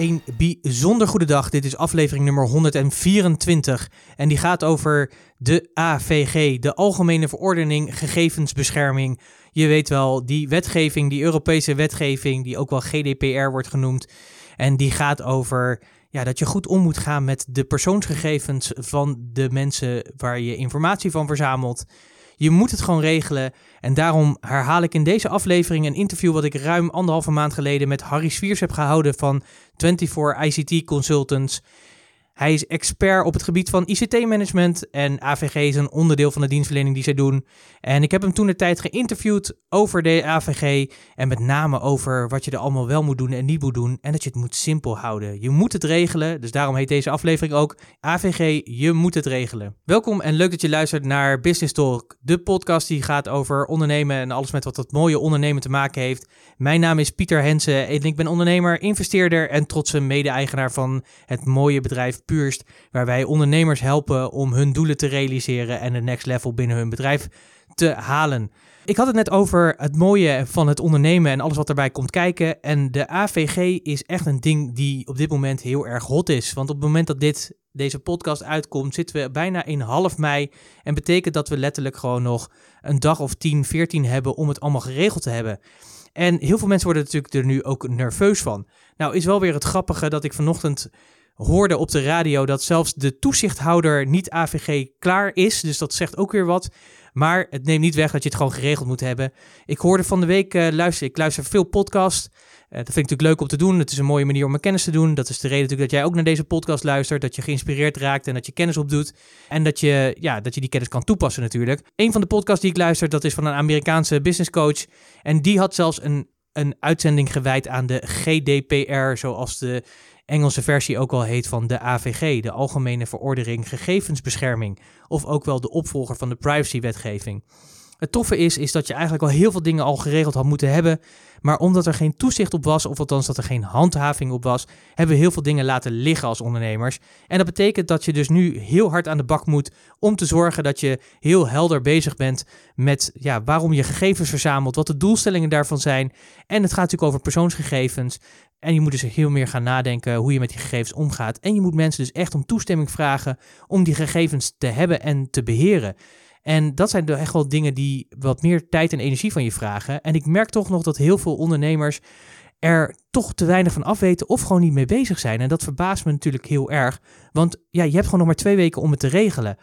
Een bijzonder goede dag. Dit is aflevering nummer 124 en die gaat over de AVG, de Algemene Verordening Gegevensbescherming. Je weet wel, die wetgeving, die Europese wetgeving, die ook wel GDPR wordt genoemd. En die gaat over ja, dat je goed om moet gaan met de persoonsgegevens van de mensen waar je informatie van verzamelt. Je moet het gewoon regelen. En daarom herhaal ik in deze aflevering een interview wat ik ruim anderhalve maand geleden met Harry Swiers heb gehouden van 24 ICT Consultants. Hij is expert op het gebied van ICT-management en AVG is een onderdeel van de dienstverlening die zij doen. En ik heb hem toen de tijd geïnterviewd over de AVG en met name over wat je er allemaal wel moet doen en niet moet doen en dat je het moet simpel houden. Je moet het regelen, dus daarom heet deze aflevering ook AVG, je moet het regelen. Welkom en leuk dat je luistert naar Business Talk, de podcast die gaat over ondernemen en alles met wat dat mooie ondernemen te maken heeft. Mijn naam is Pieter Hensen en ik ben ondernemer, investeerder en trotse mede-eigenaar van het mooie bedrijf Puurst, waar wij ondernemers helpen om hun doelen te realiseren en de next level binnen hun bedrijf te halen. Ik had het net over het mooie van het ondernemen en alles wat erbij komt kijken. En de AVG is echt een ding die op dit moment heel erg hot is. Want op het moment dat dit, deze podcast uitkomt, zitten we bijna in half mei. En betekent dat we letterlijk gewoon nog een dag of 10, 14 hebben om het allemaal geregeld te hebben. En heel veel mensen worden natuurlijk er nu ook nerveus van. Nou is wel weer het grappige dat ik vanochtend hoorde op de radio dat zelfs de toezichthouder niet AVG klaar is. Dus dat zegt ook weer wat. Maar het neemt niet weg dat je het gewoon geregeld moet hebben. Ik hoorde van de week, uh, luister, ik luister veel podcast. Uh, dat vind ik natuurlijk leuk om te doen. Het is een mooie manier om mijn kennis te doen. Dat is de reden natuurlijk dat jij ook naar deze podcast luistert. Dat je geïnspireerd raakt en dat je kennis opdoet. En dat je, ja, dat je die kennis kan toepassen natuurlijk. Een van de podcasts die ik luister, dat is van een Amerikaanse business coach. En die had zelfs een, een uitzending gewijd aan de GDPR, zoals de Engelse versie ook wel heet van de AVG, de Algemene Verordening Gegevensbescherming, of ook wel de opvolger van de privacywetgeving. Het toffe is, is dat je eigenlijk al heel veel dingen al geregeld had moeten hebben, maar omdat er geen toezicht op was, of althans dat er geen handhaving op was, hebben we heel veel dingen laten liggen als ondernemers. En dat betekent dat je dus nu heel hard aan de bak moet om te zorgen dat je heel helder bezig bent met ja, waarom je gegevens verzamelt, wat de doelstellingen daarvan zijn. En het gaat natuurlijk over persoonsgegevens. En je moet dus heel meer gaan nadenken hoe je met die gegevens omgaat. En je moet mensen dus echt om toestemming vragen om die gegevens te hebben en te beheren. En dat zijn echt wel dingen die wat meer tijd en energie van je vragen. En ik merk toch nog dat heel veel ondernemers er toch te weinig van afweten of gewoon niet mee bezig zijn. En dat verbaast me natuurlijk heel erg. Want ja, je hebt gewoon nog maar twee weken om het te regelen.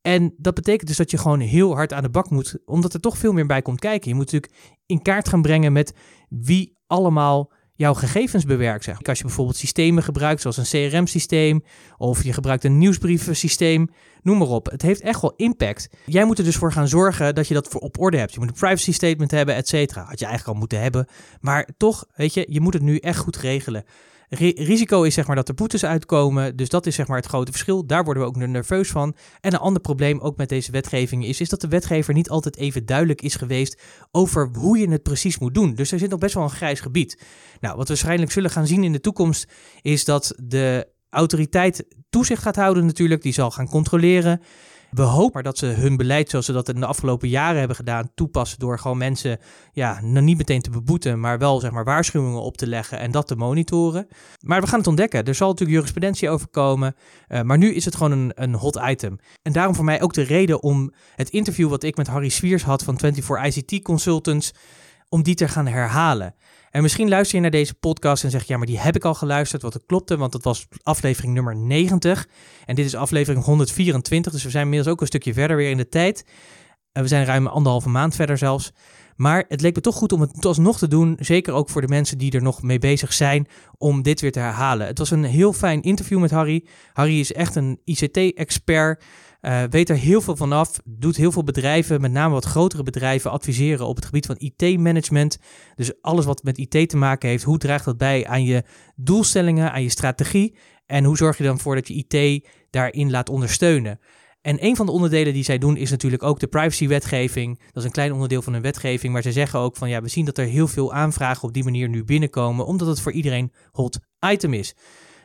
En dat betekent dus dat je gewoon heel hard aan de bak moet, omdat er toch veel meer bij komt kijken. Je moet natuurlijk in kaart gaan brengen met wie allemaal jouw gegevens bewerkt. Als je bijvoorbeeld systemen gebruikt, zoals een CRM-systeem, of je gebruikt een nieuwsbrievensysteem, noem maar op. Het heeft echt wel impact. Jij moet er dus voor gaan zorgen dat je dat voor op orde hebt. Je moet een privacy statement hebben, et cetera. Had je eigenlijk al moeten hebben. Maar toch, weet je, je moet het nu echt goed regelen risico is zeg maar dat er boetes uitkomen. Dus dat is zeg maar het grote verschil. Daar worden we ook nerveus van. En een ander probleem ook met deze wetgeving is, is dat de wetgever niet altijd even duidelijk is geweest over hoe je het precies moet doen. Dus er zit nog best wel een grijs gebied. Nou, wat we waarschijnlijk zullen gaan zien in de toekomst is dat de autoriteit toezicht gaat houden natuurlijk. Die zal gaan controleren. We hopen dat ze hun beleid, zoals ze dat in de afgelopen jaren hebben gedaan, toepassen door gewoon mensen ja, nou niet meteen te beboeten, maar wel zeg maar, waarschuwingen op te leggen en dat te monitoren. Maar we gaan het ontdekken. Er zal natuurlijk jurisprudentie over komen, uh, maar nu is het gewoon een, een hot item. En daarom voor mij ook de reden om het interview wat ik met Harry Swiers had van 24 ICT Consultants, om die te gaan herhalen. En misschien luister je naar deze podcast en zeg je, ja, maar die heb ik al geluisterd, wat het klopte, want dat was aflevering nummer 90. En dit is aflevering 124, dus we zijn inmiddels ook een stukje verder weer in de tijd. En we zijn ruim anderhalve maand verder zelfs. Maar het leek me toch goed om het alsnog te doen, zeker ook voor de mensen die er nog mee bezig zijn, om dit weer te herhalen. Het was een heel fijn interview met Harry. Harry is echt een ICT-expert. Uh, weet er heel veel vanaf, doet heel veel bedrijven, met name wat grotere bedrijven, adviseren op het gebied van IT-management. Dus alles wat met IT te maken heeft, hoe draagt dat bij aan je doelstellingen, aan je strategie? En hoe zorg je dan voor dat je IT daarin laat ondersteunen? En een van de onderdelen die zij doen is natuurlijk ook de privacywetgeving. Dat is een klein onderdeel van hun wetgeving. Maar ze zeggen ook van ja, we zien dat er heel veel aanvragen op die manier nu binnenkomen, omdat het voor iedereen hot item is.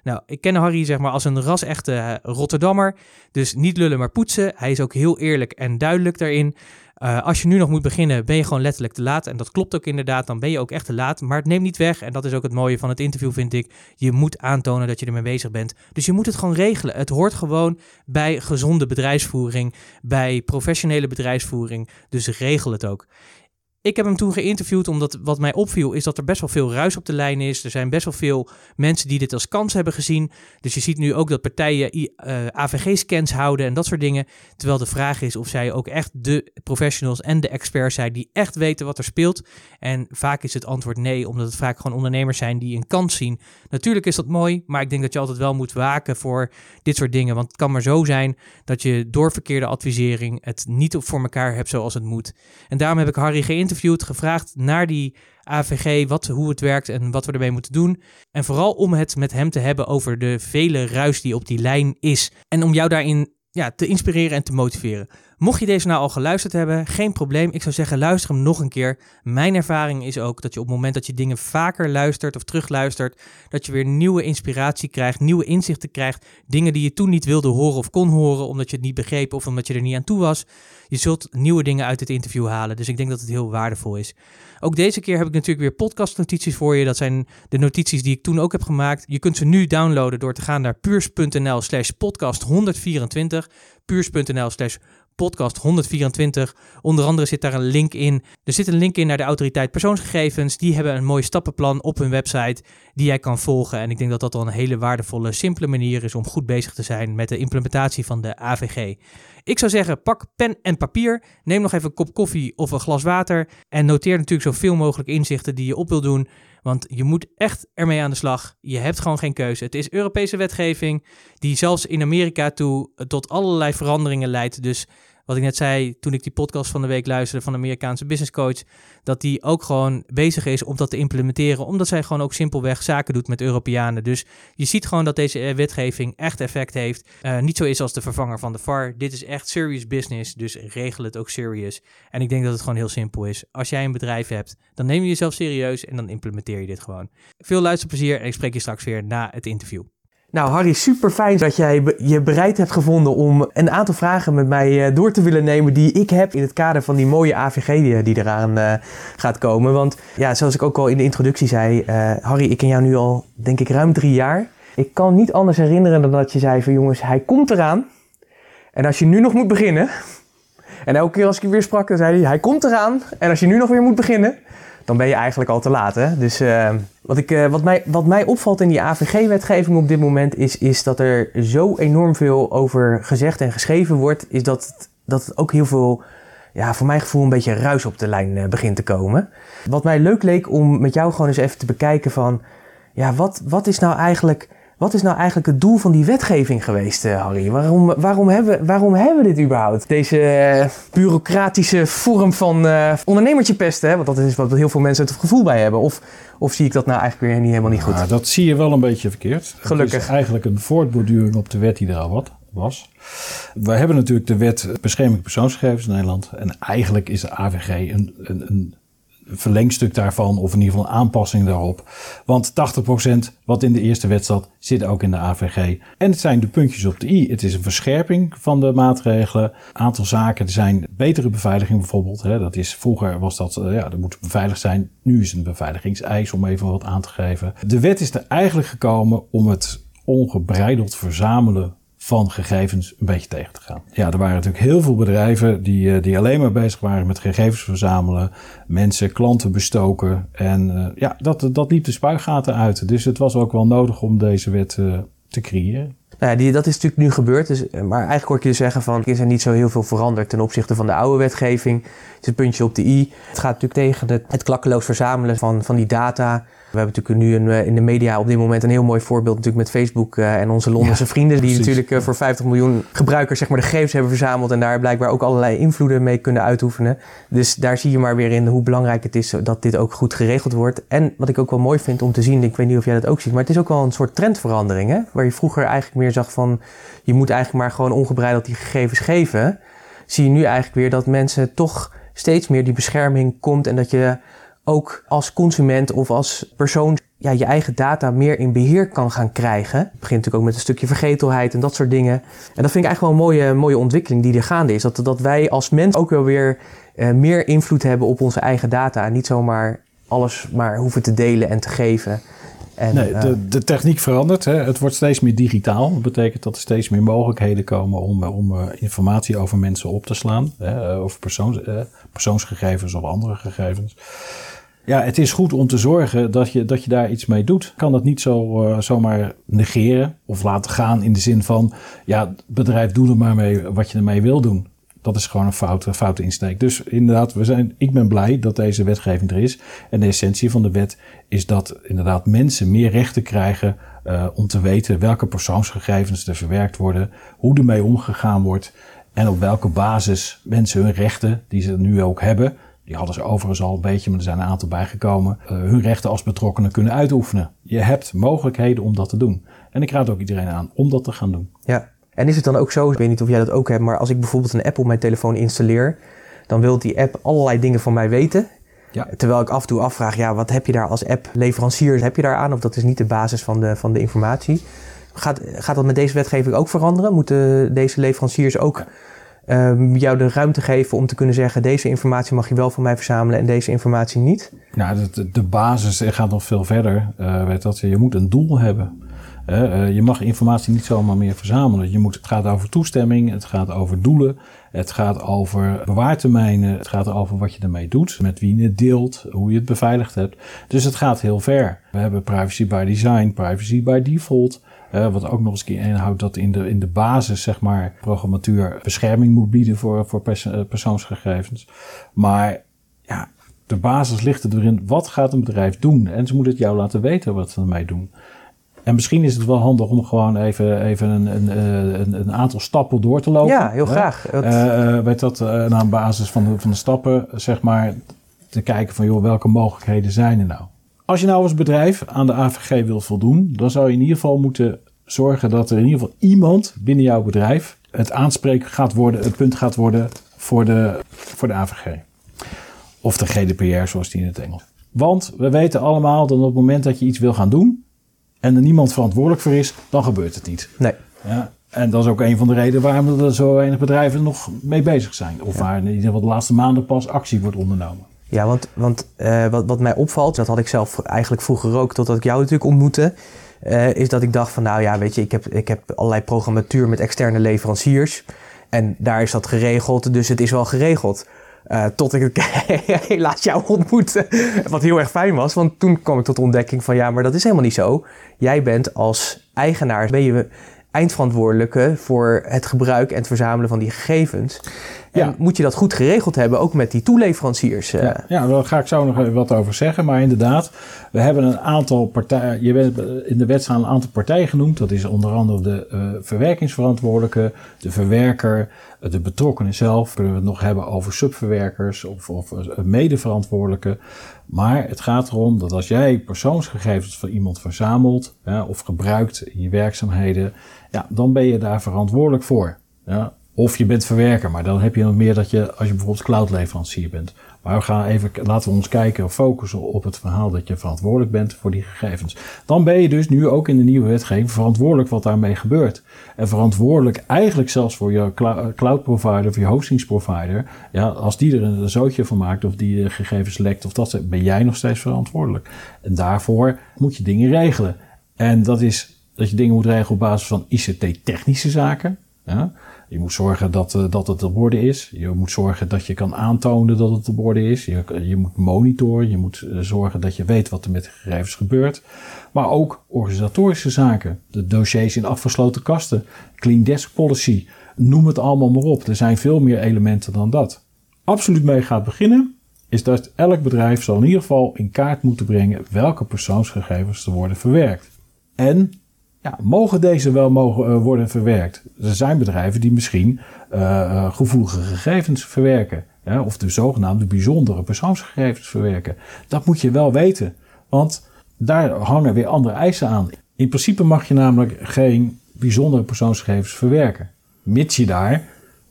Nou, ik ken Harry zeg maar als een ras-echte eh, Rotterdammer. Dus niet lullen, maar poetsen. Hij is ook heel eerlijk en duidelijk daarin. Uh, als je nu nog moet beginnen, ben je gewoon letterlijk te laat. En dat klopt ook inderdaad, dan ben je ook echt te laat. Maar het neemt niet weg, en dat is ook het mooie van het interview, vind ik. Je moet aantonen dat je ermee bezig bent. Dus je moet het gewoon regelen. Het hoort gewoon bij gezonde bedrijfsvoering, bij professionele bedrijfsvoering. Dus regel het ook. Ik heb hem toen geïnterviewd omdat wat mij opviel is dat er best wel veel ruis op de lijn is. Er zijn best wel veel mensen die dit als kans hebben gezien. Dus je ziet nu ook dat partijen eh, AVG-scans houden en dat soort dingen. Terwijl de vraag is of zij ook echt de professionals en de experts zijn die echt weten wat er speelt. En vaak is het antwoord nee, omdat het vaak gewoon ondernemers zijn die een kans zien. Natuurlijk is dat mooi, maar ik denk dat je altijd wel moet waken voor dit soort dingen. Want het kan maar zo zijn dat je door verkeerde advisering het niet voor elkaar hebt zoals het moet. En daarom heb ik Harry geïnterviewd gevraagd naar die AVG, wat, hoe het werkt en wat we ermee moeten doen. En vooral om het met hem te hebben over de vele ruis die op die lijn is. En om jou daarin ja, te inspireren en te motiveren. Mocht je deze nou al geluisterd hebben, geen probleem. Ik zou zeggen, luister hem nog een keer. Mijn ervaring is ook dat je op het moment dat je dingen vaker luistert of terugluistert, dat je weer nieuwe inspiratie krijgt, nieuwe inzichten krijgt. Dingen die je toen niet wilde horen of kon horen, omdat je het niet begreep of omdat je er niet aan toe was. Je zult nieuwe dingen uit het interview halen. Dus ik denk dat het heel waardevol is. Ook deze keer heb ik natuurlijk weer podcastnotities voor je. Dat zijn de notities die ik toen ook heb gemaakt. Je kunt ze nu downloaden door te gaan naar puurs.nl slash podcast 124. puurs.nl slash podcast 124. Onder andere zit daar een link in. Er zit een link in naar de autoriteit persoonsgegevens. Die hebben een mooi stappenplan op hun website die jij kan volgen. En ik denk dat dat al een hele waardevolle, simpele manier is om goed bezig te zijn met de implementatie van de AVG. Ik zou zeggen, pak pen en papier. Neem nog even een kop koffie of een glas water. En noteer natuurlijk zoveel mogelijk inzichten die je op wil doen. Want je moet echt ermee aan de slag. Je hebt gewoon geen keuze. Het is Europese wetgeving die zelfs in Amerika toe tot allerlei veranderingen leidt. Dus wat ik net zei toen ik die podcast van de week luisterde van de Amerikaanse business coach, dat die ook gewoon bezig is om dat te implementeren, omdat zij gewoon ook simpelweg zaken doet met Europeanen. Dus je ziet gewoon dat deze eh, wetgeving echt effect heeft. Uh, niet zo is als de vervanger van de VAR. Dit is echt serious business, dus regel het ook serious. En ik denk dat het gewoon heel simpel is. Als jij een bedrijf hebt, dan neem je jezelf serieus en dan implementeer je dit gewoon. Veel luisterplezier en ik spreek je straks weer na het interview. Nou, Harry, super fijn dat jij je bereid hebt gevonden om een aantal vragen met mij eh, door te willen nemen die ik heb in het kader van die mooie AVG die, eraan uh, gaat komen. Want ja, zoals ik ook al in de introductie zei, uh, Harry, ik ken jou nu al denk ik ruim drie jaar. Ik kan niet anders herinneren dan dat je zei van jongens, hij komt eraan. En als je nu nog moet beginnen, en elke keer als ik je weer sprak, dan zei hij, hij komt eraan. En als je nu nog weer moet beginnen, dan ben je eigenlijk al te laat. Hè? Dus uh, wat, ik, uh, wat, mij, wat mij opvalt in die AVG-wetgeving op dit moment is, is dat er zo enorm veel over gezegd en geschreven wordt, is dat, dat het ook heel veel, ja, voor mijn gevoel, een beetje ruis op de lijn uh, begint te komen. Wat mij leuk leek om met jou gewoon eens even te bekijken van, ja, wat, wat is nou eigenlijk wat is nou eigenlijk het doel van die wetgeving geweest, uh, Harry? Waarom, waarom, hebben, waarom hebben we dit überhaupt? Deze uh, bureaucratische vorm van uh, ondernemertje pesten, hè? want dat is wat heel veel mensen het gevoel bij hebben. Of, of zie ik dat nou eigenlijk weer niet helemaal niet goed? Ja, dat zie je wel een beetje verkeerd. Gelukkig. Het is eigenlijk een voortborduring op de wet die er al wat was. Wij hebben natuurlijk de wet bescherming persoonsgegevens in Nederland. En eigenlijk is de AVG een, een, een verlengstuk daarvan, of in ieder geval een aanpassing daarop. Want 80% wat in de eerste wet zat, zit ook in de AVG. En het zijn de puntjes op de i. Het is een verscherping van de maatregelen. Een aantal zaken er zijn betere beveiliging bijvoorbeeld. Hè. Dat is, vroeger was dat, uh, ja, dat moet beveiligd zijn. Nu is het een beveiligingseis om even wat aan te geven. De wet is er eigenlijk gekomen om het ongebreideld verzamelen van gegevens een beetje tegen te gaan. Ja, er waren natuurlijk heel veel bedrijven die, eh, die alleen maar bezig waren met gegevens verzamelen, mensen, klanten bestoken. En uh, ja, dat, dat liep de spuigaten uit. Dus het was ook wel nodig om deze wet uh, te creëren. Nou ja, die, dat is natuurlijk nu gebeurd. Dus, maar eigenlijk hoor ik je zeggen van, is er niet zo heel veel veranderd ten opzichte van de oude wetgeving. Het is een puntje op de i. Het gaat natuurlijk tegen het, het klakkeloos verzamelen van, van die data We hebben natuurlijk nu een, eh, in de media op dit moment een heel mooi voorbeeld natuurlijk met Facebook en onze Londense vrienden. Die natuurlijk voor 50 miljoen gebruikers zeg maar, de gegevens hebben verzameld. En daar blijkbaar ook allerlei invloeden mee kunnen uitoefenen. Dus daar zie je maar weer in hoe belangrijk het is dat dit ook goed geregeld wordt. En wat ik ook wel mooi vind om te zien, ik weet niet of jij dat ook ziet, maar het is ook wel een soort trendverandering. Hè? Waar je vroeger eigenlijk meer zag van je moet eigenlijk maar gewoon ongebreideld die gegevens geven. Zie je nu eigenlijk weer dat mensen toch steeds meer die bescherming komt en dat je ook als consument of als persoon ja, je eigen data meer in beheer kan gaan krijgen. Het begint natuurlijk ook met een stukje vergetelheid en dat soort dingen. En dat vind ik eigenlijk wel een mooie, mooie ontwikkeling die er gaande is. Dat, dat wij als mens ook wel weer uh, meer invloed hebben op onze eigen data. En niet zomaar alles maar hoeven te delen en te geven. En, nee, de, eh, de techniek verandert. Hè. Het wordt steeds meer digitaal. Dat betekent dat er steeds meer mogelijkheden komen om, eh, om informatie over mensen op te slaan. Hè, over persoons, persoonsgegevens of andere gegevens. Ja, het is goed om te zorgen dat je, dat je daar iets mee doet. Kan dat niet zo, uh, zomaar negeren of laten gaan in de zin van... ja, bedrijf, doe er maar mee wat je ermee wil doen. Dat is gewoon een foute, foute insteek. Dus inderdaad, we zijn, ik ben blij dat deze wetgeving er is. En de essentie van de wet is dat inderdaad mensen meer rechten krijgen... Uh, om te weten welke persoonsgegevens er verwerkt worden... hoe ermee omgegaan wordt... en op welke basis mensen hun rechten, die ze nu ook hebben die hadden ze overigens al een beetje, maar er zijn een aantal bijgekomen. Uh, hun rechten als betrokkenen kunnen uitoefenen. Je hebt mogelijkheden om dat te doen. En ik raad ook iedereen aan om dat te gaan doen. Ja, en is het dan ook zo, ik weet niet of jij dat ook hebt, maar als ik bijvoorbeeld een app op mijn telefoon installeer, dan wil die app allerlei dingen van mij weten. Ja. Terwijl ik af en toe afvraag, ja, wat heb je daar als app-leverancier, heb je daar aan? Of dat is niet de basis van de, van de informatie. Gaat, gaat dat met deze wetgeving ook veranderen? Moeten deze leveranciers ook um, jou de ruimte geven om te kunnen zeggen: deze informatie mag je wel van mij verzamelen en deze informatie niet? Nou, de, de basis gaat nog veel verder. Uh, weet dat, je moet een doel hebben. Uh, je mag informatie niet zomaar meer verzamelen. Je moet, het gaat over toestemming, het gaat over doelen, het gaat over bewaartermijnen, het gaat over wat je ermee doet, met wie je het deelt, hoe je het beveiligd hebt. Dus het gaat heel ver. We hebben privacy by design, privacy by default. Wat ook nog eens keer inhoudt dat in de, in de basis, zeg maar, programmatuur bescherming moet bieden voor, voor pers eh, persoonsgegevens. Maar ja, de basis ligt erin, wat gaat een bedrijf doen? En ze moeten het jou laten weten wat ze ermee doen. En misschien is het wel handig om gewoon even, even een, een, eh, een, een aantal stappen door te lopen. Ja, heel graag. Uh, weet dat, uh, naar basis van de, van de stappen, zeg maar, te kijken van, joh, welke mogelijkheden zijn er nou? Als je nou als bedrijf aan de AVG wilt voldoen, dan zou je in ieder geval moeten zorgen dat er in ieder geval iemand binnen jouw bedrijf het aanspreken gaat worden, het punt gaat worden voor de, voor de AVG. Of de GDPR, zoals die in het Engels. Want we weten allemaal dat op het moment dat je iets wil gaan doen en er niemand verantwoordelijk voor is, dan gebeurt het niet. Nee. Ja, en dat is ook een van de redenen waarom er zo weinig bedrijven nog mee bezig zijn. Of waar in ieder geval de laatste maanden pas actie wordt ondernomen. Ja, want, want uh, wat, wat mij opvalt, dat had ik zelf eigenlijk vroeger ook, totdat ik jou natuurlijk ontmoette, uh, is dat ik dacht van, nou ja, weet je, ik heb, ik heb allerlei programmatuur met externe leveranciers. En daar is dat geregeld, dus het is wel geregeld. Uh, tot ik helaas jou ontmoette. Wat heel erg fijn was, want toen kwam ik tot de ontdekking van ja, maar dat is helemaal niet zo. Jij bent als eigenaar, ben je eindverantwoordelijke voor het gebruik en het verzamelen van die gegevens. En moet je dat goed geregeld hebben, ook met die toeleveranciers? Ja, eh? ja, daar ga ik zo nog even wat over zeggen. Maar inderdaad, we hebben een aantal partijen. Je bent in de wet staan een aantal partijen genoemd. Dat is onder andere de uh, verwerkingsverantwoordelijke, de verwerker, de betrokkenen zelf. Kunnen we het nog hebben over subverwerkers of, of medeverantwoordelijke. Maar het gaat erom dat als jij persoonsgegevens van iemand verzamelt of gebruikt in je werkzaamheden, ja, dan ben je daar verantwoordelijk voor. Ja. Of je bent verwerker, maar dan heb je nog meer dat je, als je bijvoorbeeld cloudleverancier bent. Maar we gaan even, laten we ons kijken, focussen op het verhaal dat je verantwoordelijk bent voor die gegevens. Dan ben je dus nu ook in de nieuwe wetgeving verantwoordelijk wat daarmee gebeurt. En verantwoordelijk eigenlijk zelfs voor je cloud provider of je hostingsprovider. Ja, als die er een zootje van maakt of die gegevens lekt of dat, ben jij nog steeds verantwoordelijk. En daarvoor moet je dingen regelen. En dat is dat je dingen moet regelen op basis van ICT-technische zaken. Je moet zorgen dat, uh, dat het op orde is. Je moet zorgen dat je kan aantonen dat het op orde is. Je, je moet monitoren. Je moet uh, zorgen dat je weet wat er met de gegevens gebeurt. Maar ook organisatorische zaken. De dossiers in afgesloten kasten. Clean desk policy. Noem het allemaal maar op. Er zijn veel meer elementen dan dat. Absoluut mee gaat beginnen is dat elk bedrijf zal in ieder geval in kaart moeten brengen welke persoonsgegevens er worden verwerkt. En ja, mogen deze wel mogen, uh, worden verwerkt? Er zijn bedrijven die misschien uh, gevoelige gegevens verwerken. Of de zogenaamde bijzondere persoonsgegevens verwerken. Dat moet je wel weten. Want daar hangen weer andere eisen aan. In principe mag je namelijk geen bijzondere persoonsgegevens verwerken. Mits je daar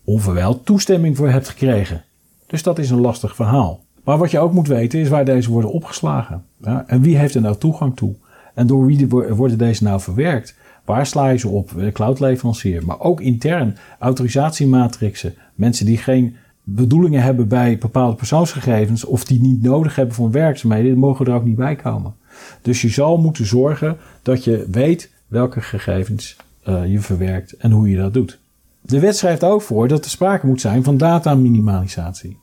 onverwijld toestemming voor hebt gekregen. Dus dat is een lastig verhaal. Maar wat je ook moet weten is waar deze worden opgeslagen. En wie heeft er nou toegang toe? En door wie worden deze nou verwerkt? Waar sla je ze op? De cloudleverancier. Maar ook intern, autorisatiematrixen. Mensen die geen bedoelingen hebben bij bepaalde persoonsgegevens of die niet nodig hebben voor werkzaamheden, mogen er ook niet bij komen. Dus je zal moeten zorgen dat je weet welke gegevens uh, je verwerkt en hoe je dat doet. De wet schrijft ook voor dat er sprake moet zijn van dataminimalisatie.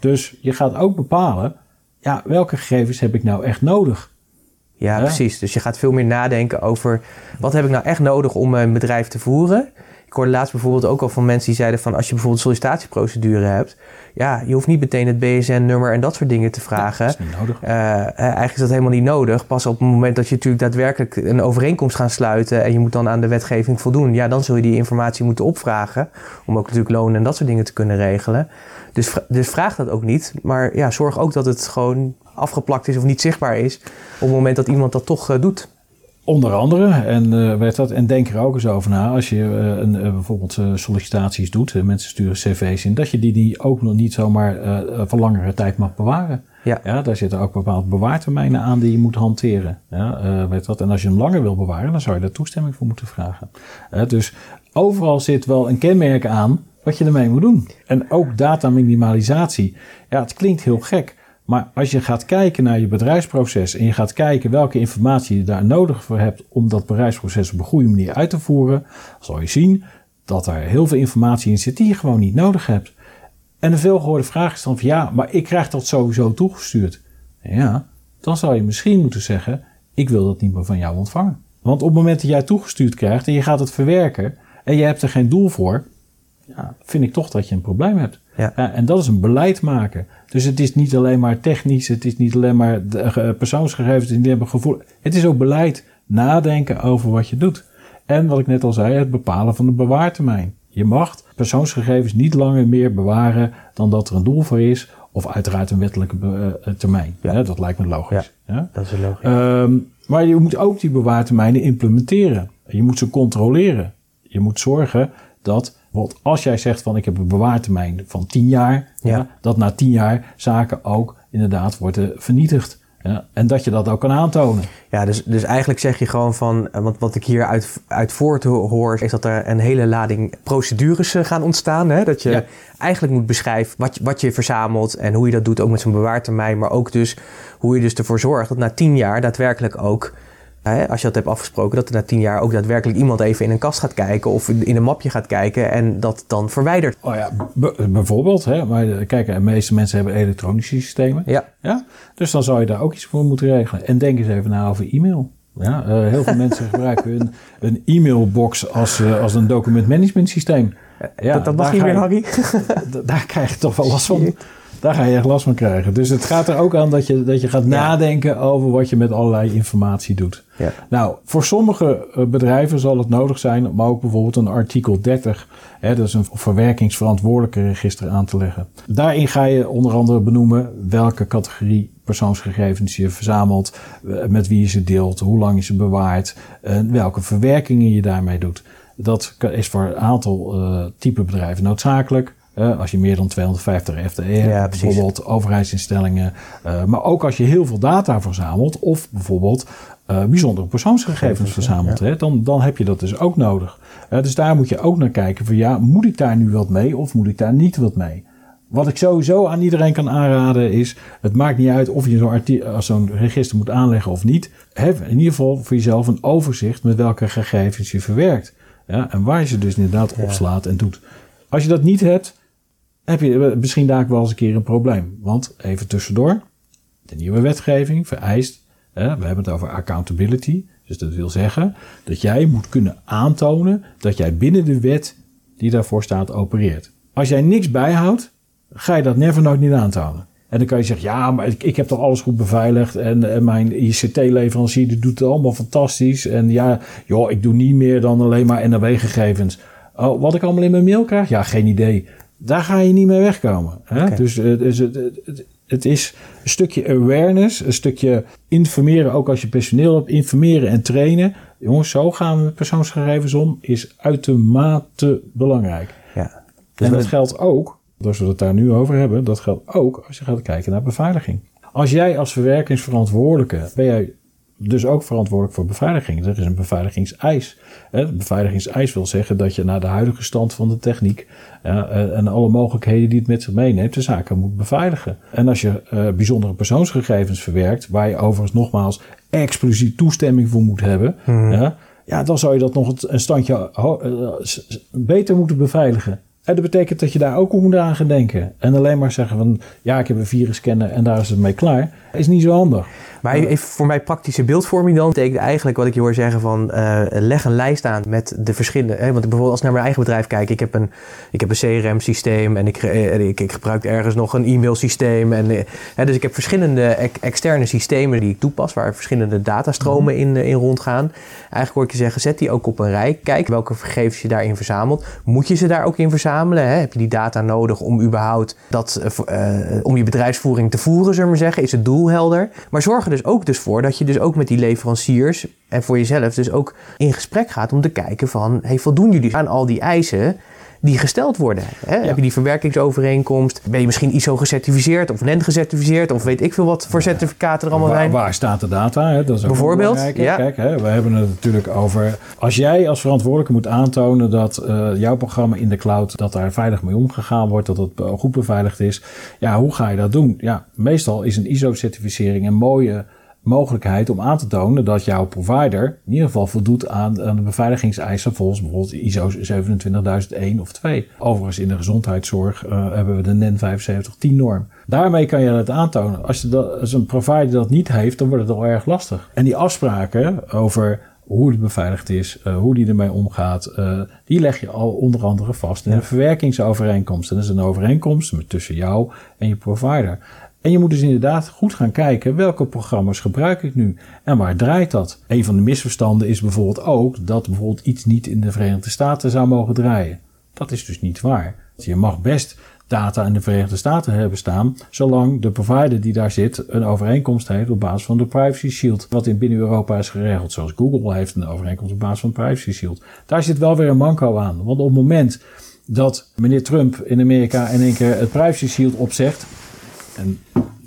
Dus je gaat ook bepalen, ja, welke gegevens heb ik nou echt nodig? Ja, precies. Dus je gaat veel meer nadenken over wat heb ik nou echt nodig om mijn bedrijf te voeren. Ik hoorde laatst bijvoorbeeld ook al van mensen die zeiden van als je bijvoorbeeld sollicitatieprocedure hebt, ja, je hoeft niet meteen het BSN-nummer en dat soort dingen te vragen. dat is niet nodig. Uh, eigenlijk is dat helemaal niet nodig. Pas op het moment dat je natuurlijk daadwerkelijk een overeenkomst gaat sluiten en je moet dan aan de wetgeving voldoen, ja, dan zul je die informatie moeten opvragen. Om ook natuurlijk lonen en dat soort dingen te kunnen regelen. Dus, dus vraag dat ook niet. Maar ja, zorg ook dat het gewoon afgeplakt is of niet zichtbaar is op het moment dat iemand dat toch uh, doet. Onder andere, en, uh, werd dat, en denk er ook eens over na, als je uh, een, uh, bijvoorbeeld sollicitaties doet, mensen sturen cv's in, dat je die, die ook nog niet zomaar voor langere tijd mag bewaren. Ja. ja. daar zitten ook bepaalde bewaartermijnen aan die je moet hanteren. Ja, weet wat? En als je hem langer wil bewaren, dan zou je daar toestemming voor moeten vragen. dus overal zit wel een kenmerk aan wat je ermee moet doen. En ook dataminimalisatie. Ja, het klinkt heel gek. Maar als je gaat kijken naar je bedrijfsproces en je gaat kijken welke informatie je daar nodig voor hebt om dat bedrijfsproces op een goede manier uit te voeren, zal je zien dat er heel veel informatie in zit die je gewoon niet nodig hebt. En een veelgehoorde vraag is dan van ja, maar ik krijg dat sowieso toegestuurd. Ja, dan zou je misschien moeten zeggen, ik wil dat niet meer van jou ontvangen. Want op het moment dat jij toegestuurd krijgt en je gaat het verwerken en je hebt er geen doel voor, ja, vind ik toch dat je een probleem hebt. Ja. En dat is een beleid maken. Dus het is niet alleen maar technisch, het is niet alleen maar de, uh, persoonsgegevens die hebben gevoel. Het is ook beleid. Nadenken over wat je doet. En wat ik net al zei, het bepalen van de bewaartermijn. Je mag persoonsgegevens niet langer meer bewaren dan dat er een doel voor is. Of uiteraard een wettelijke uh, termijn. Ja. dat lijkt me logisch. Ja, dat is logisch. Um, maar je moet ook die bewaartermijnen implementeren. Je moet ze controleren. Je moet zorgen dat want als jij zegt van ik heb een bewaartermijn van 10 jaar, ja. Ja, dat na 10 jaar zaken ook inderdaad worden vernietigd. Ja, en dat je dat ook kan aantonen. Ja, dus, dus eigenlijk zeg je gewoon van, want wat ik hier uit, uit voort hoor, is dat er een hele lading procedures gaan ontstaan. Hè? Dat je Ja. eigenlijk moet beschrijven wat, je- wat je verzamelt en hoe je dat doet, ook met zo'n bewaartermijn. Maar ook dus hoe je dus ervoor zorgt dat na tien jaar daadwerkelijk ook, hè, als je dat hebt afgesproken, dat er na tien jaar ook daadwerkelijk iemand even in een kast gaat kijken of in een mapje gaat kijken en dat dan verwijdert. Oh ja, bijvoorbeeld, hè, maar eh, kijk, de meeste mensen hebben elektronische systemen. Ja, Ja? Dus dan zou je daar ook iets voor moeten regelen. En denk eens even na over e-mail. Ja, eh, heel veel mensen gebruiken hun, een e-mailbox als, eh, als een documentmanagement systeem. Ja, dat, dat mag niet meer, Harry. Daar krijg je toch wel last van. Daar ga je echt last van krijgen. Dus het gaat er ook aan dat je, dat je gaat nadenken over wat je met allerlei informatie doet. Ja. Nou, voor sommige eh, bedrijven zal het nodig zijn om ook bijvoorbeeld een artikel 30, hè, dat is een verwerkingsverantwoordelijke register aan te leggen. Daarin ga je onder andere benoemen welke categorie persoonsgegevens je verzamelt, eh, met wie je ze deelt, hoe lang je ze bewaart, en welke verwerkingen je daarmee doet. Dat is voor een aantal eh, type bedrijven noodzakelijk. Als je meer dan 250 FTE hebt, Ja, bijvoorbeeld overheidsinstellingen. eh, maar ook als je heel veel data verzamelt of bijvoorbeeld eh, bijzondere persoonsgegevens verzamelt. Hè, dan, dan heb je dat dus ook nodig. Dus daar moet je ook naar kijken van ja, moet ik daar nu wat mee of moet ik daar niet wat mee? Wat ik sowieso aan iedereen kan aanraden is, het maakt niet uit of je zo'n register moet aanleggen of niet. Heb in ieder geval voor jezelf een overzicht met welke gegevens je verwerkt. Ja, en waar je ze dus inderdaad opslaat en doet. Als je dat niet hebt, heb je misschien daar wel eens een keer een probleem. Want even tussendoor, de nieuwe wetgeving vereist, hè, we hebben het over accountability. Dus dat wil zeggen dat jij moet kunnen aantonen dat jij binnen de wet die daarvoor staat opereert. Als jij niks bijhoudt, ga je dat never nooit niet aantonen. En dan kan je zeggen, ja, maar ik, ik heb toch alles goed beveiligd. En, mijn ICT-leverancier doet het allemaal fantastisch. En ja, joh, ik doe niet meer dan alleen maar NAW-gegevens. Oh, wat ik allemaal in mijn mail krijg? Ja, geen idee. Daar ga je niet mee wegkomen. Hè? Dus, eh, dus het, het, het- het is een stukje awareness, een stukje informeren, ook als je personeel hebt, informeren en trainen. Jongens, zo gaan we met persoonsgegevens om, is uitermate belangrijk. Ja. Dus en we- dat geldt ook, als we het daar nu over hebben, dat geldt ook als je gaat kijken naar beveiliging. Als jij als verwerkingsverantwoordelijke, ben jij dus ook verantwoordelijk voor beveiliging. Er is een beveiligingseis. Een beveiligingseis wil zeggen dat je naar de huidige stand van de techniek eh, en alle mogelijkheden die het met zich meeneemt, de zaken moet beveiligen. En als je eh, bijzondere persoonsgegevens verwerkt, waar je overigens nogmaals expliciet toestemming voor moet hebben, ja, ja, dan zou je dat nog een standje eh, beter moeten beveiligen. En dat betekent dat je daar ook moet aan gaan denken. En alleen maar zeggen van, ja, ik heb een virusscanner en daar is het mee klaar, is niet zo handig. Maar even voor mij praktische beeldvorming dan. betekent eigenlijk wat ik je hoor zeggen van eh, leg een lijst aan met de verschillende. Hè, want bijvoorbeeld als ik naar mijn eigen bedrijf kijk. Ik heb een, ik heb een CRM-systeem en ik, eh, ik, ik gebruik ergens nog een e-mailsysteem. En, eh, hè, dus ik heb verschillende ex- externe systemen die ik toepas. Waar verschillende datastromen in, eh, in rondgaan. Eigenlijk hoor ik je zeggen, zet die ook op een rij. Kijk welke gegevens je daarin verzamelt. Moet je ze daar ook in verzamelen? Hè? Heb je die data nodig om überhaupt dat, eh, eh, om je bedrijfsvoering te voeren, zullen we maar zeggen? Is het doel helder? Maar zorg er dus ook dus voor dat je dus ook met die leveranciers en voor jezelf dus ook in gesprek gaat om te kijken van, hey, voldoen jullie aan al die eisen? Die gesteld worden. Hè? Heb je die verwerkingsovereenkomst? Ben je misschien ISO gecertificeerd of NEN gecertificeerd? Of weet ik veel wat voor certificaten er allemaal Waar, zijn? waar staat de data? Hè? Dat is Bijvoorbeeld, ja. Kijk, hè, we hebben het natuurlijk over... Als jij als verantwoordelijke moet aantonen dat eh, jouw programma in de cloud... dat daar veilig mee omgegaan wordt, dat het eh, goed beveiligd is. Ja, hoe ga je dat doen? Ja, meestal is een ISO-certificering een mooie mogelijkheid om aan te tonen dat jouw provider in ieder geval voldoet aan, aan de beveiligingseisen volgens bijvoorbeeld ISO 27001 of 2. Overigens in de gezondheidszorg eh, hebben we de NEN 7510 norm. Daarmee kan je het aantonen. Als, je dat, als een provider dat niet heeft, dan wordt het al erg lastig. En die afspraken over hoe het beveiligd is, eh, hoe die ermee omgaat, eh, die leg je al onder andere vast in een verwerkingsovereenkomst. En dat is een overeenkomst tussen jou en je provider. En je moet dus inderdaad goed gaan kijken welke programma's gebruik ik nu en waar draait dat. Een van de misverstanden is bijvoorbeeld ook dat bijvoorbeeld iets niet in de Verenigde Staten zou mogen draaien. Dat is dus niet waar. Je mag best data in de Verenigde Staten hebben staan, zolang de provider die daar zit een overeenkomst heeft op basis van de Privacy Shield, wat in binnen Europa is geregeld. Zoals Google heeft een overeenkomst op basis van Privacy Shield. Daar zit wel weer een manco aan, want op het moment dat meneer Trump in Amerika in één keer het Privacy Shield opzegt, en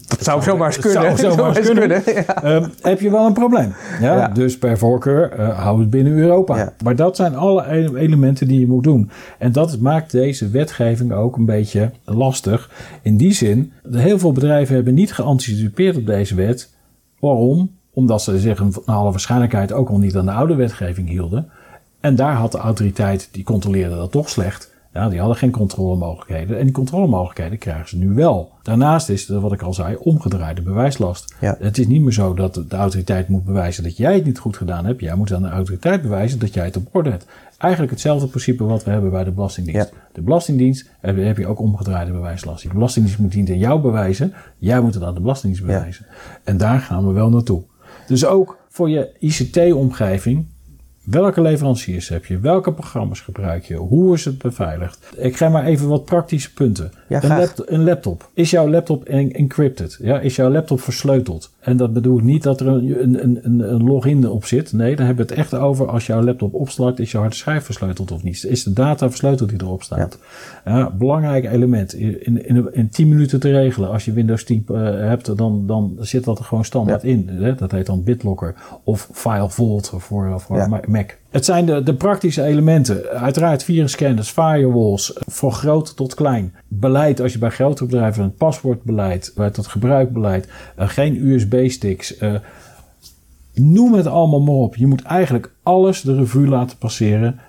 Dat zou zomaar eens kunnen. zou zomaar eens kunnen. ja. Ehm, heb je wel een probleem. Ja? Ja. Dus per voorkeur eh, hou het binnen Europa. Ja. Maar dat zijn alle e- elementen die je moet doen. En dat maakt deze wetgeving ook een beetje lastig. In die zin, heel veel bedrijven hebben niet geanticipeerd op deze wet. Waarom? Omdat ze zich een naar alle waarschijnlijkheid ook al niet aan de oude wetgeving hielden. En daar had de autoriteit, die controleerde dat toch slecht. Ja, die hadden geen controlemogelijkheden. En die controlemogelijkheden krijgen ze nu wel. Daarnaast is er, wat ik al zei, omgedraaide bewijslast. Ja. Het is niet meer zo dat de autoriteit moet bewijzen dat jij het niet goed gedaan hebt. Jij moet aan de autoriteit bewijzen dat jij het op orde hebt. Eigenlijk hetzelfde principe wat we hebben bij de Belastingdienst. Ja. De Belastingdienst heb, heb je ook omgedraaide bewijslast. De Belastingdienst moet niet aan jou bewijzen. Jij moet het aan de Belastingdienst Ja. bewijzen. En daar gaan we wel naartoe. Dus ook voor je ICT-omgeving. Welke leveranciers heb je? Welke programma's gebruik je? Hoe is het beveiligd? Ik geef maar even wat praktische punten. Ja, een, laptop, een laptop. Is jouw laptop en- encrypted? Ja, is jouw laptop versleuteld? En dat bedoel ik niet dat er een, een, een- een, login op zit. Nee, daar hebben we het echt over. Als jouw laptop opstart, is jouw harde schijf versleuteld of niet? Is de data versleuteld die erop staat? Ja. belangrijk element. In, in, in 10 minuten te regelen. Als je Windows 10 eh, hebt, dan, dan zit dat er gewoon standaard in. Hè? Dat heet dan BitLocker of File Vault voor, voor Ja. Mac. Het zijn de, de praktische elementen. Uiteraard virusscanners, firewalls, van groot tot klein. Beleid als je bij grotere bedrijven een paswoordbeleid, het gebruikbeleid, eh, geen USB-sticks. eh, noem het allemaal maar op. Je moet eigenlijk alles de revue laten passeren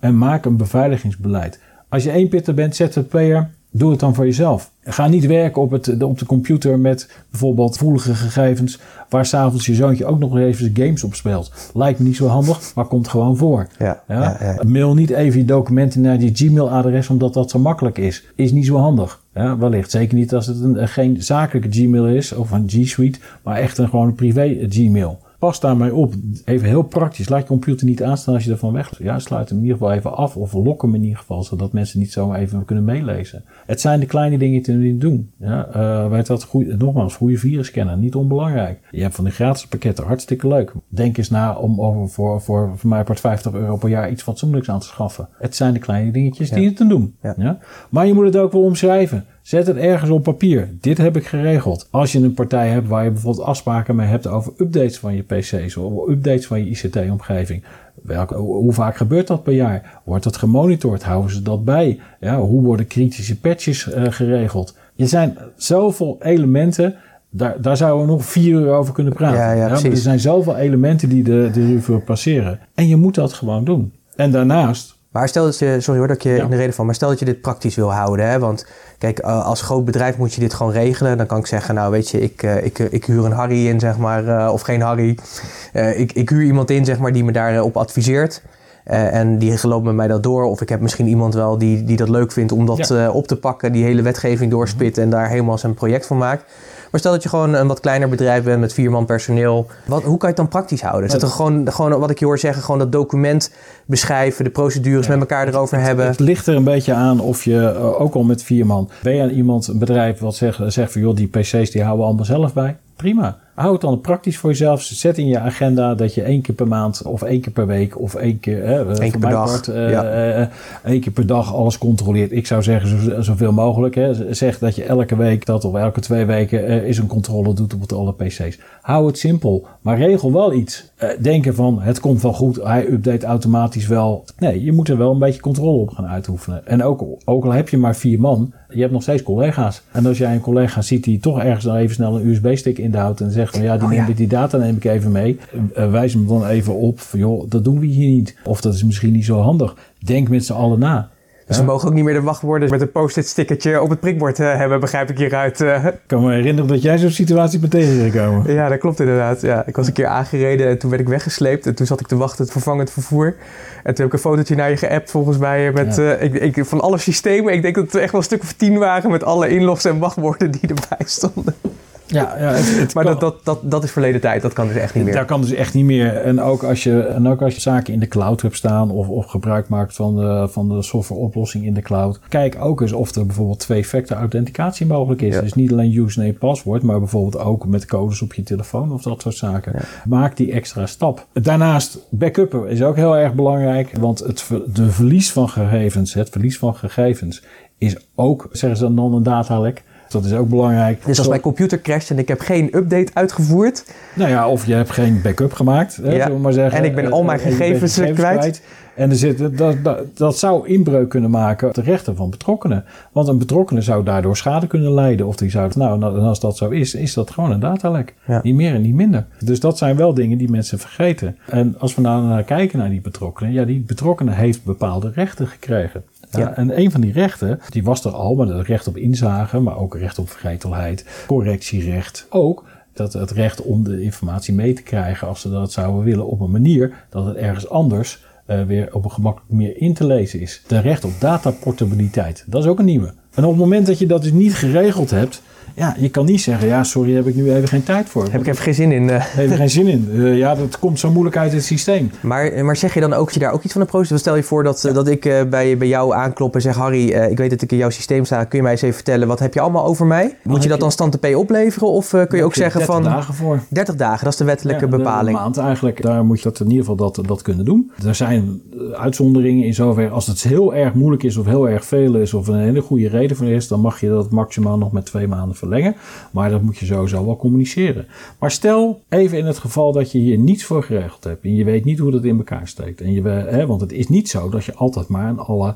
en maak een beveiligingsbeleid. Als je één pitter bent, ZZP'er, doe het dan voor jezelf. Ga niet werken op, het, op de computer met bijvoorbeeld voelige gegevens, waar s'avonds je zoontje ook nog even games op speelt. Lijkt me niet zo handig, maar komt gewoon voor. Ja, ja, ja. Mail niet even je documenten naar je Gmail-adres, omdat dat zo makkelijk is. Is niet zo handig. Ja, wellicht. Zeker niet als het een, geen zakelijke Gmail is of een G Suite, maar echt een gewoon privé Gmail. Pas daarmee op. Even heel praktisch. Laat je computer niet aanstaan als je ervan weg. Ja, sluit hem in ieder geval even af. Of lok hem in ieder geval. Zodat mensen niet zomaar even kunnen meelezen. Het zijn de kleine dingen die je doen. Ja, uh, weet dat, goeie, nogmaals, goede virusscanner. Niet onbelangrijk. Je hebt van die gratis pakketten. Hartstikke leuk. Denk eens na om over voor, voor, voor mij part 50 euro per jaar iets fatsoenlijks aan te schaffen. Het zijn de kleine dingetjes die je te doen. Ja. ja. Maar je moet het ook wel omschrijven. Zet het ergens op papier. Dit heb ik geregeld. Als je een partij hebt waar je bijvoorbeeld afspraken mee hebt over updates van je PC's of updates van je ICT-omgeving. Welke, hoe vaak gebeurt dat per jaar? Wordt dat gemonitord? Houden ze dat bij? Ja, hoe worden kritische patches uh, geregeld? Er zijn zoveel elementen. Daar, daar zouden we nog vier uur over kunnen praten. Ja, ja, ja, er zijn zoveel elementen die de, de review passeren. En je moet dat gewoon doen. En daarnaast maar stel dat je, sorry hoor dat je in de reden van, maar stel dat je dit praktisch wil houden. Hè? Want kijk, eh, als groot bedrijf moet je dit gewoon regelen. Dan kan ik zeggen, nou weet je, ik, eh, ik, ik huur een Harry in, zeg maar, eh, of geen Harry. ik, ik huur iemand in, zeg maar, die me daarop adviseert. en die loopt met mij dat door. Of ik heb misschien iemand wel die, die dat leuk vindt om dat op te pakken, die hele wetgeving doorspitten en daar helemaal zijn project van maakt. Maar stel dat je gewoon een wat kleiner bedrijf bent met vier man personeel. Wat, hoe kan je het dan praktisch houden? Is het gewoon, gewoon wat ik je hoor zeggen, gewoon dat document beschrijven, de procedures met elkaar erover hebben? Het, ligt er een beetje aan of je, eh, ook al met vier man, ben je aan iemand, een bedrijf wat zegt, zegt van joh, die PC's die houden we allemaal zelf bij? Prima. Hou het dan praktisch voor jezelf. Zet in je agenda dat je één keer per maand of één keer per week of één keer, hè, Eén keer per dag. Part, uh, ja. uh, één keer per dag alles controleert. Ik zou zeggen zo, zoveel mogelijk. Hè. Zeg dat je elke week dat of elke twee weken uh, is een controle doet op alle PC's. Hou het simpel, maar regel wel iets. denken van het komt wel goed, hij update automatisch wel. Nee, je moet er wel een beetje controle op gaan uitoefenen. En ook, ook al heb je maar vier man, je hebt nog steeds collega's. En als jij een collega ziet die toch ergens dan even snel een USB-stick inhoudt en zegt van ja, die, oh, neem, die data neem ik even mee, uh, wijs hem dan even op van joh, dat doen we hier niet. Of dat is misschien niet zo handig. Denk met z'n allen na. Dus we mogen ook niet meer de wachtwoorden met een post-it stickertje op het prikbord uh, hebben, begrijp ik hieruit. Uh. Ik kan me herinneren dat jij zo'n situatie bent tegengekomen. Ja, dat klopt inderdaad. Ja, ik was een keer aangereden en toen werd ik weggesleept. En toen zat ik te wachten, het vervangend vervoer. En toen heb ik een fotootje naar je geappt volgens mij met ja. uh, ik, ik, van alle systemen. Ik denk dat het echt wel een stuk of tien waren met alle inlogs en wachtwoorden die erbij stonden. Ja, ja het, maar dat, dat, dat, dat is verleden tijd. Dat kan dus echt niet meer. Dat kan dus echt niet meer. En ook als je, en ook als je zaken in de cloud hebt staan of, of gebruik maakt van de, van de softwareoplossing in de cloud. Kijk ook eens of er bijvoorbeeld twee-factor authenticatie mogelijk is. Dus niet alleen username paswoord, maar bijvoorbeeld ook met codes op je telefoon of dat soort zaken. Maak die extra stap. Daarnaast, backuppen is ook heel erg belangrijk. Want het de verlies van gegevens, het verlies van gegevens is ook, zeggen ze dan, een datalek. Dat is ook belangrijk. Dus als mijn computer crasht en ik heb geen update uitgevoerd. Nou ja, of je hebt geen backup gemaakt. Hè, ja. maar zeggen. En ik ben al mijn eh, gegevens, gegevens kwijt. En er zit, dat, dat, dat, zou inbreuk kunnen maken op de rechten van betrokkenen. Want een betrokkenen zou daardoor schade kunnen lijden. Of die zou, nou, en als dat zo is, is dat gewoon een datalek. Niet meer en niet minder. Dus dat zijn wel dingen die mensen vergeten. En als we nou naar kijken naar die betrokkenen. Ja, die betrokkenen heeft bepaalde rechten gekregen. Ja. En een van die rechten, die was er al, maar het recht op inzage, maar ook recht op vergetelheid, correctierecht. Ook dat het recht om de informatie mee te krijgen als ze dat zouden willen op een manier dat het ergens anders uh, weer op een gemakkelijke manier in te lezen is. De recht op dataportabiliteit, dat is ook een nieuwe. En op het moment dat je dat dus niet geregeld hebt, ja, je kan niet zeggen, ja, sorry, heb ik nu even geen tijd voor. Heb ik even geen zin in. Uh. Heb ik geen zin in. Uh, ja, dat komt zo moeilijk uit het systeem. Maar, maar zeg je dan ook, je daar ook iets van een procedure? Stel je voor dat, dat ik uh, bij, bij jou aanklop en zeg, Harry, ik weet dat ik in jouw systeem sta. Kun je mij eens even vertellen, wat heb je allemaal over mij? Moet je dat dan stand P opleveren? Of kun je ook zeggen van... 30 dagen voor. 30 dagen, dat is de wettelijke ja, bepaling. Een maand eigenlijk. Daar moet je dat in ieder geval dat, dat kunnen doen. Er zijn uitzonderingen in zover, als het heel erg moeilijk is of heel erg veel is of een hele goede reden voor is, dan mag je dat maximaal nog met twee maanden Maar dat moet je sowieso wel communiceren. Maar stel even in het geval dat je hier niets voor geregeld hebt en je weet niet hoe dat in elkaar steekt. En je, hè, want het is niet zo dat je altijd maar aan alle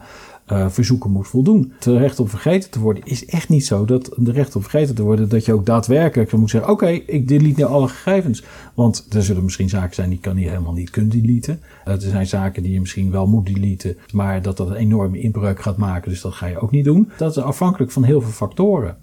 uh, verzoeken moet voldoen. Het recht om vergeten te worden is echt niet zo dat de recht om vergeten te worden, dat je ook daadwerkelijk moet zeggen: Oké, ik delete nu alle gegevens. Want er zullen misschien zaken zijn die kan je helemaal niet kunnen deleten. Uh, er zijn zaken die je misschien wel moet deleten, maar dat dat een enorme inbreuk gaat maken, dus dat ga je ook niet doen. Dat is afhankelijk van heel veel factoren.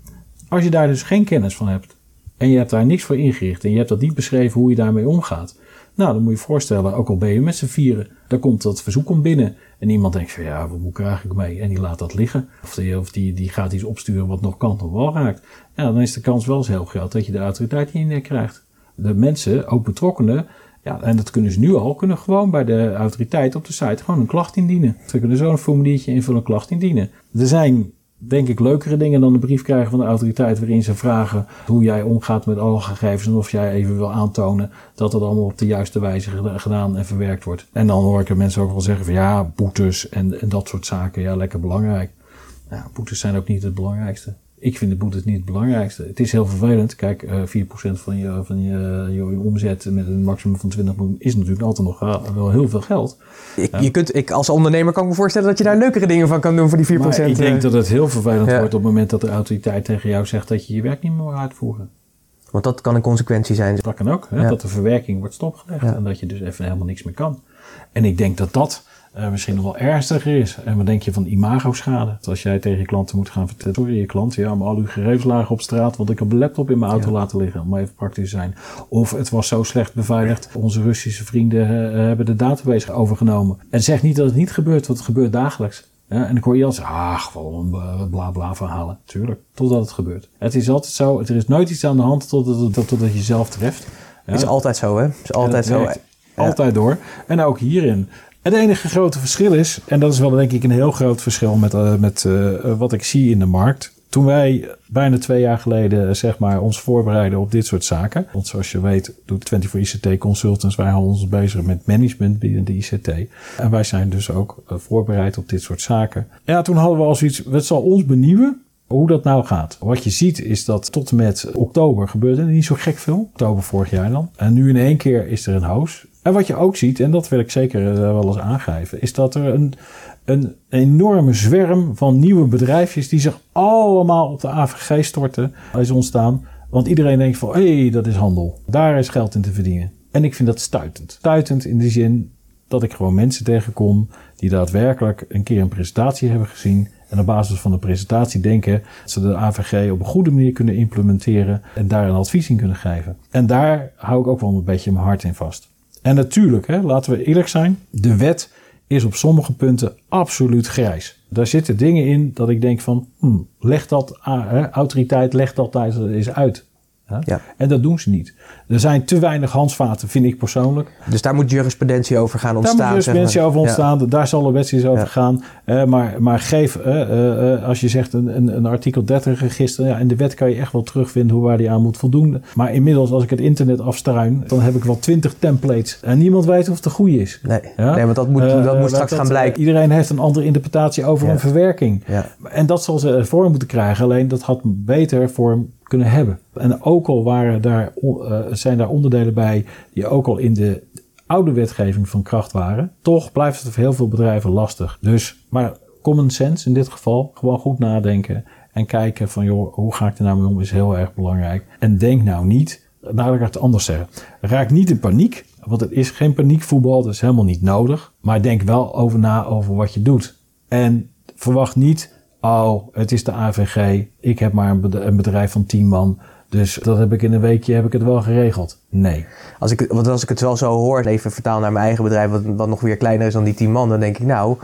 Als je daar dus geen kennis van hebt, En je hebt daar niks voor ingericht. En je hebt dat niet beschreven hoe je daarmee omgaat. Nou, dan moet je je voorstellen, ook al ben je met z'n vieren, dan komt dat verzoek om binnen. En iemand denkt van ja, wat moet ik eigenlijk mee? En die laat dat liggen. Of die, of die, die gaat iets opsturen wat nog kant of wel raakt. Ja, dan is de kans wel eens heel groot dat je de autoriteit je nek krijgt. De mensen, ook betrokkenen, ja, en dat kunnen ze nu al, kunnen gewoon bij de autoriteit op de site gewoon een klacht indienen. Ze kunnen zo een formuliertje invullen, een klacht indienen. Er zijn denk ik leukere dingen dan een brief krijgen van de autoriteit waarin ze vragen hoe jij omgaat met alle gegevens en of jij even wil aantonen dat het allemaal op de juiste wijze gedaan en verwerkt wordt. En dan hoor ik er mensen ook wel zeggen van ja, boetes en, en dat soort zaken, ja, lekker belangrijk. Ja, boetes zijn ook niet het belangrijkste ik vind de boetes niet het belangrijkste. Het is heel vervelend. Kijk, uh, eh, 4% van, je, van je, je, omzet met een maximum van 20 miljoen is natuurlijk altijd nog wel heel veel geld. Ik, je kunt, ik, als ondernemer kan ik me voorstellen dat je daar leukere dingen van kan doen voor die 4%. Maar ik denk eh. dat het heel vervelend wordt op het moment dat de autoriteit tegen jou zegt dat je je werk niet meer moet uitvoeren. Want dat kan een consequentie zijn. Dat kan ook, hè, dat de verwerking wordt stopgelegd en dat je dus even helemaal niks meer kan. En ik denk dat dat uh, misschien nog wel ernstiger is. En wat denk je van imago-schade? Als jij tegen je klanten moet gaan vertellen, sorry je klant, ja, maar al uw gegevens lagen op straat, want ik heb een laptop in mijn auto laten liggen, om even praktisch te zijn. Of het was zo slecht beveiligd, onze Russische vrienden uh, hebben de database overgenomen. En zeg niet dat het niet gebeurt, want het gebeurt dagelijks. Ja, en ik hoor je altijd zeggen, ah, gewoon uh, bla bla verhalen. Tuurlijk, totdat het gebeurt. Het is altijd zo, er is nooit iets aan de hand totdat, totdat, totdat je zelf treft. Het is altijd zo, hè? Het is altijd zo. Altijd door. En ook hierin. Het enige grote verschil is, en dat is wel denk ik een heel groot verschil met, uh, met uh, wat ik zie in de markt. Toen wij bijna twee jaar geleden zeg maar, ons voorbereiden op dit soort zaken. Want zoals je weet doet 24 ICT Consultants. Wij houden ons bezig met management binnen de ICT. En wij zijn dus ook uh, voorbereid op dit soort zaken. Ja, toen hadden we al zoiets, het zal ons benieuwen hoe dat nou gaat. Wat je ziet is dat tot en met oktober gebeurde er niet zo gek veel. Oktober vorig jaar dan. En nu in één keer is er een hoos. En wat je ook ziet, en dat wil ik zeker eh, wel eens aangeven, is dat er een, een enorme zwerm van nieuwe bedrijfjes die zich allemaal op de AVG storten, is ontstaan. Want iedereen denkt van, hé, hey, dat is handel. Daar is geld in te verdienen. En ik vind dat stuitend. Stuitend in de zin dat ik gewoon mensen tegenkom die daadwerkelijk een keer een presentatie hebben gezien. En op basis van de presentatie denken dat ze de AVG op een goede manier kunnen implementeren en daar een advies in kunnen geven. En daar hou ik ook wel een beetje mijn hart in vast. En natuurlijk, hè, laten we eerlijk zijn, de wet is op sommige punten absoluut grijs. Daar zitten dingen in dat ik denk van, hmm, leg dat, uh, autoriteit, leg dat eens uit. Ja. En dat doen ze niet. Er zijn te weinig handvaten, vind ik persoonlijk. Dus daar moet jurisprudentie over gaan ontstaan. Daar moet jurisprudentie over ontstaan. Daar zal een wetgeving over gaan. Uh, maar, maar geef, uh, uh, als je zegt een, een, een, artikel 30 register. Ja, in de wet kan je echt wel terugvinden hoe waar die aan moet voldoen. Maar inmiddels, als ik het internet afstruin, dan heb ik wel 20 templates. En niemand weet of het de goede is. Nee, ja? nee want dat moet, dat moet straks gaan blijken. Iedereen heeft een andere interpretatie over een verwerking. En dat zal ze vorm moeten krijgen. Alleen dat had beter vorm kunnen hebben. En ook al waren daar, uh, zijn daar onderdelen bij die ook al in de oude wetgeving van kracht waren, toch blijft het voor heel veel bedrijven lastig. Dus, maar common sense in dit geval, gewoon goed nadenken en kijken van joh, hoe ga ik er nou mee om, is heel erg belangrijk. En denk nou niet, nou ik het anders zeggen, raak niet in paniek, want het is geen paniekvoetbal, dat is helemaal niet nodig. Maar denk wel over na over wat je doet. En verwacht niet Oh, het is de AVG. Ik heb maar een bedrijf van 10 man. Dus dat heb ik in een weekje heb ik het wel geregeld. Nee. Als ik, want als ik het wel zo hoor, even vertaal naar mijn eigen bedrijf, wat, wat nog weer kleiner is dan die 10 man, dan denk ik, nou,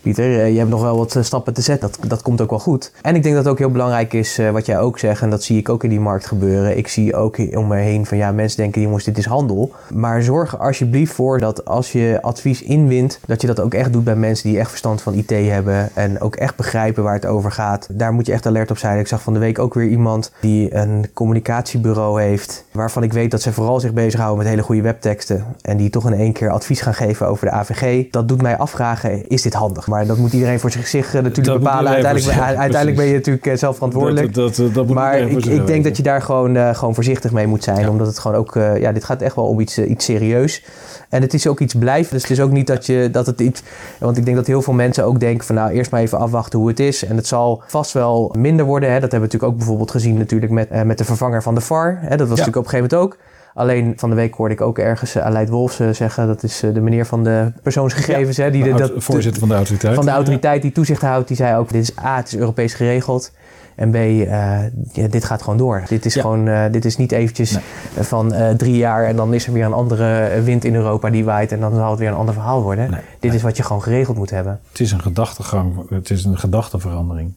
Pieter, eh, je hebt nog wel wat eh, stappen te zetten. Dat, dat komt ook wel goed. En ik denk dat ook heel belangrijk is, eh, wat jij ook zegt, en dat zie ik ook in die markt gebeuren. Ik zie ook om me heen van ja, mensen denken, jongens, dit is handel. Maar zorg er alsjeblieft voor dat als je advies inwint, dat je dat ook echt doet bij mensen die echt verstand van IT hebben en ook echt begrijpen waar het over gaat. Daar moet je echt alert op zijn. Ik zag van de week ook weer iemand die een communicatiebureau heeft, waarvan ik weet dat ze vooral zich bezighouden met hele goede webteksten en die toch in één keer advies gaan geven over de AVG. Dat doet mij afvragen, is dit handig? Maar dat moet iedereen voor zich uh, natuurlijk bepalen. Uiteindelijk, ben, uiteindelijk ben je natuurlijk uh, zelf verantwoordelijk. Dat, dat, dat maar ik, ik denk dat je daar gewoon, uh, gewoon voorzichtig mee moet zijn. Omdat het gewoon ook, ja, dit gaat echt wel om iets, iets serieus. En het is ook iets blijven. Dus het is ook niet dat je dat het iets. Want ik denk dat heel veel mensen ook denken van nou eerst maar even afwachten hoe het is. En het zal vast wel minder worden. Hè. Dat hebben we natuurlijk ook bijvoorbeeld gezien natuurlijk met, met de vervanger van de VAR. Hè. Dat was natuurlijk op een gegeven moment ook. Alleen van de week hoorde ik ook ergens uh, Aleid Wolfs uh, zeggen, dat is uh, de meneer van de persoonsgegevens, hè, die de, dat, voorzitter van de autoriteit. Van de autoriteit die toezicht houdt, die zei ook: dit is A, het is Europees geregeld. En B, uh, ja, dit gaat gewoon door. Dit is gewoon, uh, dit is niet eventjes nee. van uh, drie jaar en dan is er weer een andere wind in Europa die waait en dan zal het weer een ander verhaal worden. Nee, dit nee. is wat je gewoon geregeld moet hebben. Het is een gedachtegang, het is een gedachteverandering.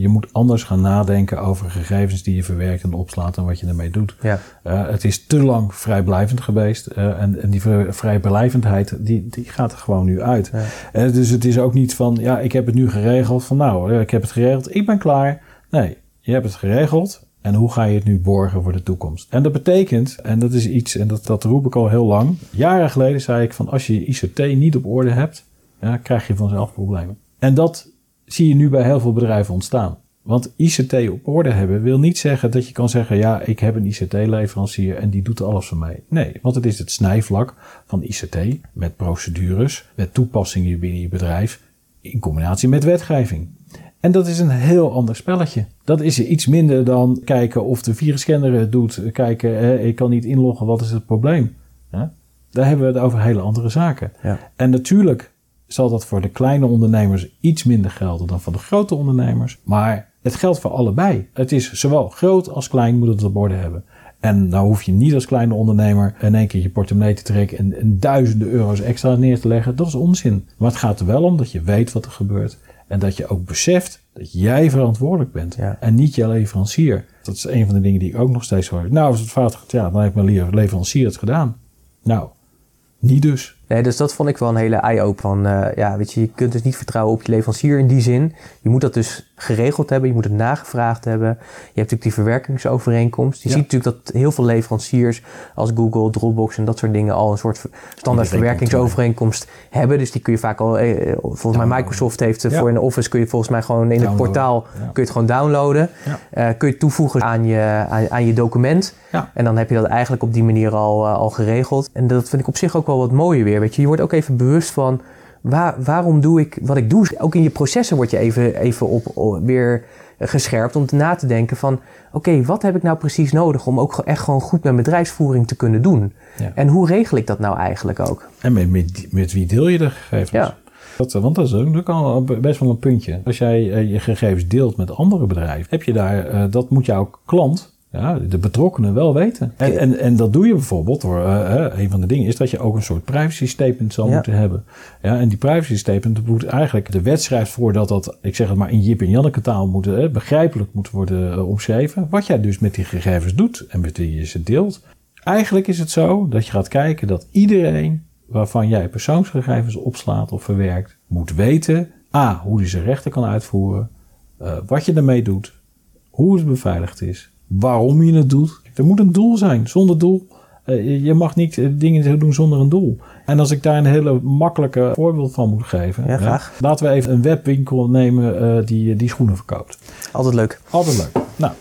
Je moet anders gaan nadenken over gegevens die je verwerkt en opslaat en wat je ermee doet. Ja. het is te lang vrijblijvend geweest en, en, die vrijblijvendheid die, die gaat er gewoon nu uit. Ja. dus het is ook niet van, ja, ik heb het nu geregeld, van nou, ik heb het geregeld, ik ben klaar. Nee, je hebt het geregeld. En hoe ga je het nu borgen voor de toekomst? En dat betekent, en dat is iets, en dat, dat roep ik al heel lang. Jaren geleden zei ik van als je je ICT niet op orde hebt, ja, krijg je vanzelf problemen. En dat zie je nu bij heel veel bedrijven ontstaan. Want ICT op orde hebben wil niet zeggen dat je kan zeggen: ja, ik heb een ICT-leverancier en die doet alles voor mij. Nee, want het is het snijvlak van ICT met procedures, met toepassingen binnen je bedrijf in combinatie met wetgeving. En dat is een heel ander spelletje. Dat is iets minder dan kijken of de virusscanner het doet. Kijken, hè, ik kan niet inloggen, wat is het probleem? Daar hebben we het over hele andere zaken. Ja. En natuurlijk zal dat voor de kleine ondernemers iets minder gelden dan voor de grote ondernemers. Maar het geldt voor allebei. Het is zowel groot als klein moet het op orde hebben. En nou hoef je niet als kleine ondernemer in één keer je portemonnee te trekken en, en duizenden euro's extra neer te leggen. Dat is onzin. Maar het gaat er wel om dat je weet wat er gebeurt. En dat je ook beseft dat jij verantwoordelijk bent. En niet je leverancier. Dat is een van de dingen die ik ook nog steeds hoor. Nou, als het fout gaat, ja, dan heeft mijn leverancier het gedaan. Nou, niet dus. Nee, dus dat vond ik wel een hele eye-open van, uh, ja, weet je, je kunt dus niet vertrouwen op je leverancier in die zin. Je moet dat dus geregeld hebben, je moet het nagevraagd hebben. Je hebt natuurlijk die verwerkingsovereenkomst. Je ziet natuurlijk dat heel veel leveranciers als Google, Dropbox en dat soort dingen al een soort standaard verwerkingsovereenkomst hebben. Dus die kun je vaak al, eh, eh volgens mij Microsoft heeft ja. voor in de Office kun je volgens mij gewoon in het portaal kun je het gewoon downloaden. Uh, kun je toevoegen aan je, aan, aan je document. En dan heb je dat eigenlijk op die manier al, uh, al geregeld. En dat vind ik op zich ook wel wat mooier weer. Weet je, je wordt ook even bewust van waar, waarom doe ik wat ik doe. Ook in je processen word je even, even op, weer gescherpt om na te denken van... oké, wat heb ik nou precies nodig om ook echt gewoon goed mijn bedrijfsvoering te kunnen doen? Ja. En hoe regel ik dat nou eigenlijk ook? En met, met, met wie deel je de gegevens? Ja. Dat, want dat is ook al best wel een puntje. Als jij eh, je gegevens deelt met andere bedrijven, heb je daar, uh, dat moet jouw klant ja, de betrokkenen wel weten. En, en, en dat doe je bijvoorbeeld door, uh, een van de dingen is dat je ook een soort privacy statement zal moeten hebben. Ja, en die privacy statement moet eigenlijk, de wet schrijft voor dat dat, ik zeg het maar in Jip en Janneke taal moet, uh, begrijpelijk moet worden uh, omschreven. Wat jij dus met die gegevens doet en met wie je ze deelt. Eigenlijk is het zo dat je gaat kijken dat iedereen waarvan jij persoonsgegevens opslaat of verwerkt, moet weten, a, hoe hij zijn rechten kan uitvoeren, wat je ermee doet, hoe het beveiligd is waarom je het doet. Er moet een doel zijn. Zonder doel. Uh, je mag niet uh, dingen doen zonder een doel. En als ik daar een hele makkelijke voorbeeld van moet geven. Ja, graag. laten we even een webwinkel nemen uh, die, die schoenen verkoopt. Altijd leuk. Altijd leuk. Nou,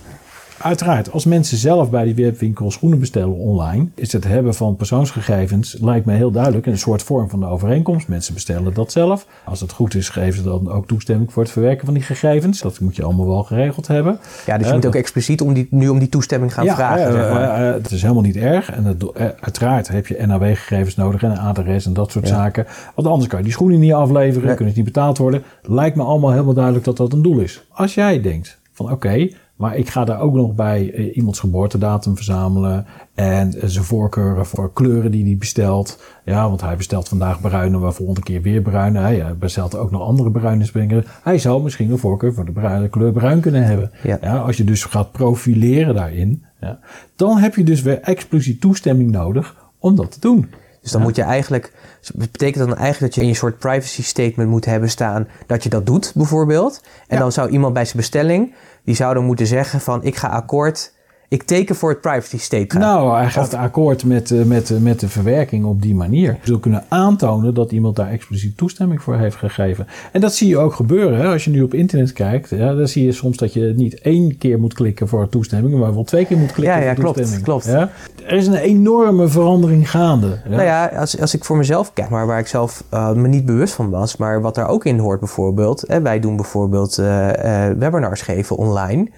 Uiteraard, als mensen zelf bij die webwinkel schoenen bestellen online, is het hebben van persoonsgegevens, lijkt me heel duidelijk, een soort vorm van de overeenkomst. Mensen bestellen dat zelf. Als het goed is, geven ze dan ook toestemming voor het verwerken van die gegevens. Dat moet je allemaal wel geregeld hebben. Ja, dus je moet ook expliciet om die, nu om die toestemming gaan vragen. zeg maar. het is helemaal niet erg. En het, uiteraard heb je NAW-gegevens nodig en een adres en dat soort zaken. Want anders kan je die schoenen niet afleveren, kunnen ze niet betaald worden. Lijkt me allemaal helemaal duidelijk dat dat een doel is. Als jij denkt van oké, maar ik ga daar ook nog bij eh, iemands geboortedatum verzamelen. En zijn voorkeuren voor kleuren die hij bestelt. Ja, want hij bestelt vandaag bruine, maar volgende keer weer bruine. Hij bestelt ook nog andere bruinisbrengen. Hij zou misschien een voorkeur voor de bruine kleur bruin kunnen hebben. Ja. als je dus gaat profileren daarin. Ja, dan heb je dus weer expliciet toestemming nodig om dat te doen. Dus dan moet je eigenlijk, betekent dan eigenlijk dat je in je soort privacy statement moet hebben staan dat je dat doet, bijvoorbeeld. En dan zou iemand bij zijn bestelling die zouden moeten zeggen van ik ga akkoord ik teken voor het privacy statement. Nou, hij gaat akkoord met, eh, met, eh, met de verwerking op die manier. Je zult kunnen aantonen dat iemand daar expliciet toestemming voor heeft gegeven. En dat zie je ook gebeuren. Hè? Als je nu op internet kijkt, ja, dan zie je soms dat je niet één keer moet klikken voor toestemming, maar wel twee keer moet klikken ja, ja, voor toestemming. Klopt, klopt. Ja? Er is een enorme verandering gaande. Ja? Nou ja, als, als ik voor mezelf kijk, maar waar ik zelf uh, me niet bewust van was, maar wat daar ook in hoort bijvoorbeeld. Hè, wij doen bijvoorbeeld uh, uh, webinars geven online.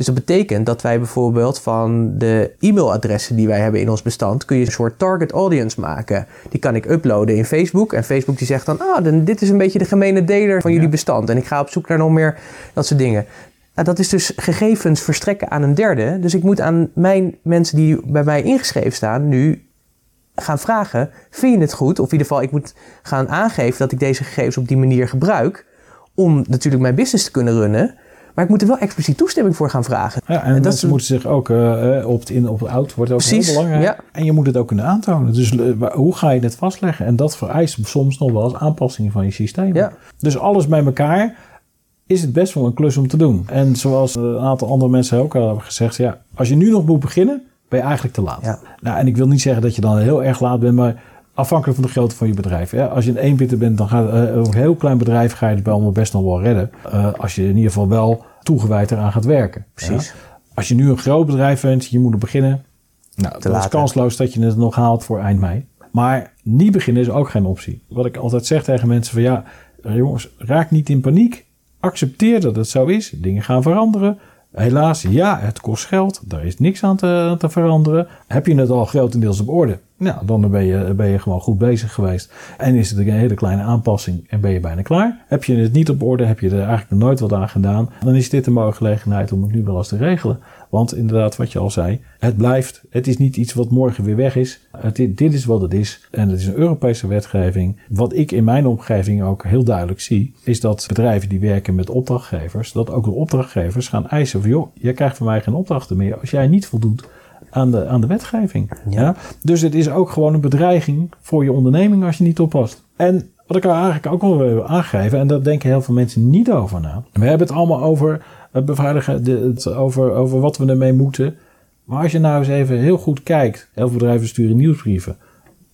Dus dat betekent dat wij bijvoorbeeld van de e-mailadressen die wij hebben in ons bestand, kun je een soort target audience maken. Die kan ik uploaden in Facebook. En Facebook die zegt dan, ah, dan, dit is een beetje de gemene deler van jullie bestand. En ik ga op zoek naar nog meer dat soort dingen. Nou, dat is dus gegevens verstrekken aan een derde. Dus ik moet aan mijn mensen die bij mij ingeschreven staan nu gaan vragen: vind je het goed? Of in ieder geval, ik moet gaan aangeven dat ik deze gegevens op die manier gebruik. Om natuurlijk mijn business te kunnen runnen. Maar ik moet er wel expliciet toestemming voor gaan vragen. Ja, en, dat moeten zich ook uh, op het in op het out wordt ook Precies, heel belangrijk. Ja. En je moet het ook kunnen aantonen. Dus uh, hoe ga je dit vastleggen? En dat vereist soms nog wel eens aanpassingen van je systeem. Ja. Dus alles bij elkaar is het best wel een klus om te doen. En zoals een aantal andere mensen ook al hebben gezegd, ja, als je nu nog moet beginnen, ben je eigenlijk te laat. Ja. Nou, en ik wil niet zeggen dat je dan heel erg laat bent, maar afhankelijk van de grootte van je bedrijf. Ja, als je een eenbitter bent, dan gaat uh, een heel klein bedrijf ga je het bij allemaal best nog wel redden. Uh, als je in ieder geval wel toegewijd eraan gaat werken. Precies. Als je nu een groot bedrijf bent, je moet er beginnen. Nou, dat is kansloos dat je het nog haalt voor eind mei. Maar niet beginnen is ook geen optie. Wat ik altijd zeg tegen mensen van ja, jongens, raak niet in paniek. Accepteer dat het zo is. Dingen gaan veranderen. Helaas, ja, het kost geld. Daar is niks aan te, te veranderen. Heb je het al grotendeels op orde? Nou, dan ben je, ben je gewoon goed bezig geweest. En is het een hele kleine aanpassing en ben je bijna klaar. Heb je het niet op orde, heb je er eigenlijk nooit wat aan gedaan, dan is dit een mooie gelegenheid om het nu wel eens te regelen. Want inderdaad, wat je al zei, het blijft. Het is niet iets wat morgen weer weg is. Het, dit is wat het is. En het is een Europese wetgeving. Wat ik in mijn omgeving ook heel duidelijk zie, is dat bedrijven die werken met opdrachtgevers, dat ook de opdrachtgevers gaan eisen van, joh, jij krijgt van mij geen opdrachten meer als jij niet voldoet aan de, aan de wetgeving. Ja. Dus het is ook gewoon een bedreiging voor je onderneming als je niet oppast. En wat ik eigenlijk ook wel wil aangeven, en daar denken heel veel mensen niet over na. We hebben het allemaal over het beveiligen, het, over, over wat we ermee moeten. Maar als je nou eens even heel goed kijkt, heel veel bedrijven sturen nieuwsbrieven.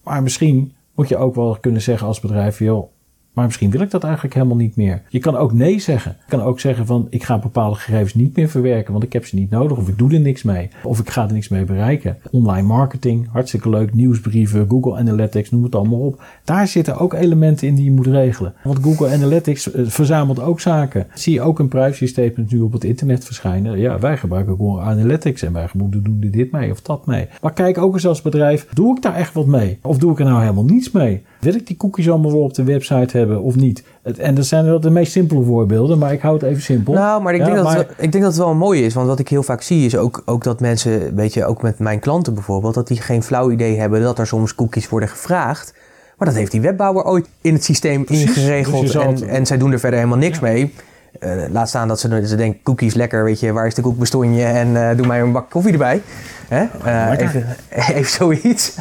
Maar misschien moet je ook wel kunnen zeggen als bedrijf, joh, maar misschien wil ik dat eigenlijk helemaal niet meer. Je kan ook nee zeggen. Je kan ook zeggen van ik ga bepaalde gegevens niet meer verwerken, want ik heb ze niet nodig of ik doe er niks mee. Of ik ga er niks mee bereiken. Online marketing, hartstikke leuk. Nieuwsbrieven, Google Analytics, noem het allemaal op. Daar zitten ook elementen in die je moet regelen. Want Google Analytics eh, verzamelt ook zaken. Zie je ook een privacy statement nu op het internet verschijnen. Ja, wij gebruiken Google Analytics en wij doen dit mee of dat mee. Maar kijk ook eens als bedrijf, doe ik daar echt wat mee? Of doe ik er nou helemaal niets mee? Wil ik die cookies allemaal wel op de website hebben of niet? En dat zijn wel de meest simpele voorbeelden, maar ik hou het even simpel. Nou, maar ik, denk, Dat het, ik denk dat het wel mooi is. Want wat ik heel vaak zie is ook, ook dat mensen, weet je, ook met mijn klanten bijvoorbeeld, dat die geen flauw idee hebben dat er soms cookies worden gevraagd. Maar dat heeft die webbouwer ooit in het systeem ingeregeld. Dus en, en zij doen er verder helemaal niks mee. Uh, laat staan dat ze, ze denken, cookies lekker, weet je, waar is de koekbestonje en uh, doe mij een bak koffie erbij. Hè? Uh, even, even zoiets.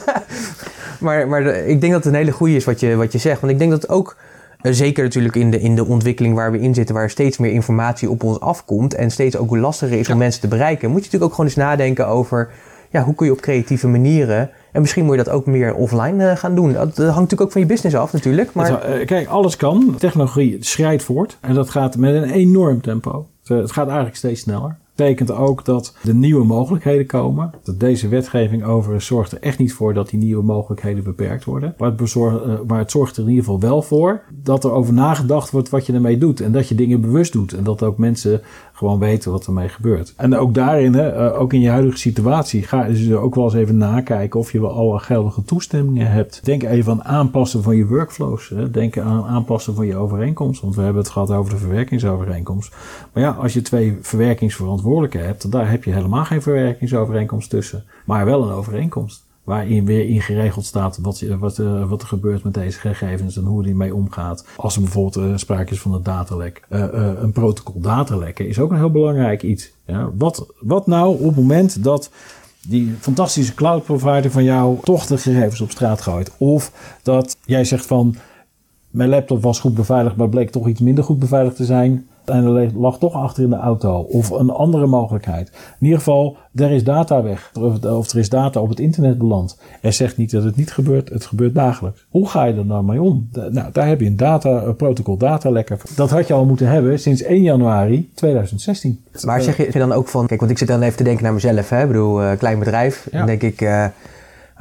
Maar, maar ik denk dat het een hele goede is wat je, wat je zegt. Want ik denk dat ook, eh, zeker natuurlijk in de, in de ontwikkeling waar we in zitten, waar steeds meer informatie op ons afkomt en steeds ook lastiger is om mensen te bereiken, moet je natuurlijk ook gewoon eens nadenken over ja, hoe kun je op creatieve manieren. En misschien moet je dat ook meer offline uh, gaan doen. Dat, hangt natuurlijk ook van je business af, natuurlijk. Maar... Eh, kijk, alles kan. Technologie schrijdt voort. En dat gaat met een enorm tempo. Het gaat eigenlijk steeds sneller betekent ook dat er nieuwe mogelijkheden komen. Dat deze wetgeving overigens zorgt er echt niet voor dat die nieuwe mogelijkheden beperkt worden. Maar het, bezorgt, uh, maar het zorgt er in ieder geval wel voor dat er over nagedacht wordt wat je ermee doet. En dat je dingen bewust doet. En dat ook mensen gewoon weten wat ermee gebeurt. En ook daarin, hè, uh, ook in je huidige situatie, ga dus ook wel eens even nakijken of je wel alle geldige toestemmingen hebt. Denk even aan aanpassen van je workflows. Hè. Denk aan aanpassen van je overeenkomst. Want we hebben het gehad over de verwerkingsovereenkomst. Maar ja, als je twee verwerkingsverantwoordelijkheden hebt, daar heb je helemaal geen verwerkingsovereenkomst tussen. Maar wel een overeenkomst. Waarin weer in geregeld staat wat, wat, uh, wat er gebeurt met deze gegevens en hoe die mee omgaat. Als er bijvoorbeeld uh, sprake is van een datalek. Een protocol datalekken is ook een heel belangrijk iets. Ja, wat, wat nou op het moment dat die fantastische cloud provider van jou toch de gegevens op straat gooit? Of dat jij zegt van mijn laptop was goed beveiligd, maar bleek toch iets minder goed beveiligd te zijn en er lag toch achter in de auto. Of een andere mogelijkheid. In ieder geval, er is data weg. Of er is data op het internet beland. Er zegt niet dat het niet gebeurt. Het gebeurt dagelijks. Hoe ga je er dan mee om? Nou, daar heb je een data, een protocol datalekker. Dat had je al moeten hebben sinds 1 januari 2016. Maar zeg je dan ook van... Kijk, want ik zit dan even te denken naar mezelf. Hè? Ik bedoel, uh, klein bedrijf. Dan denk ik... Uh,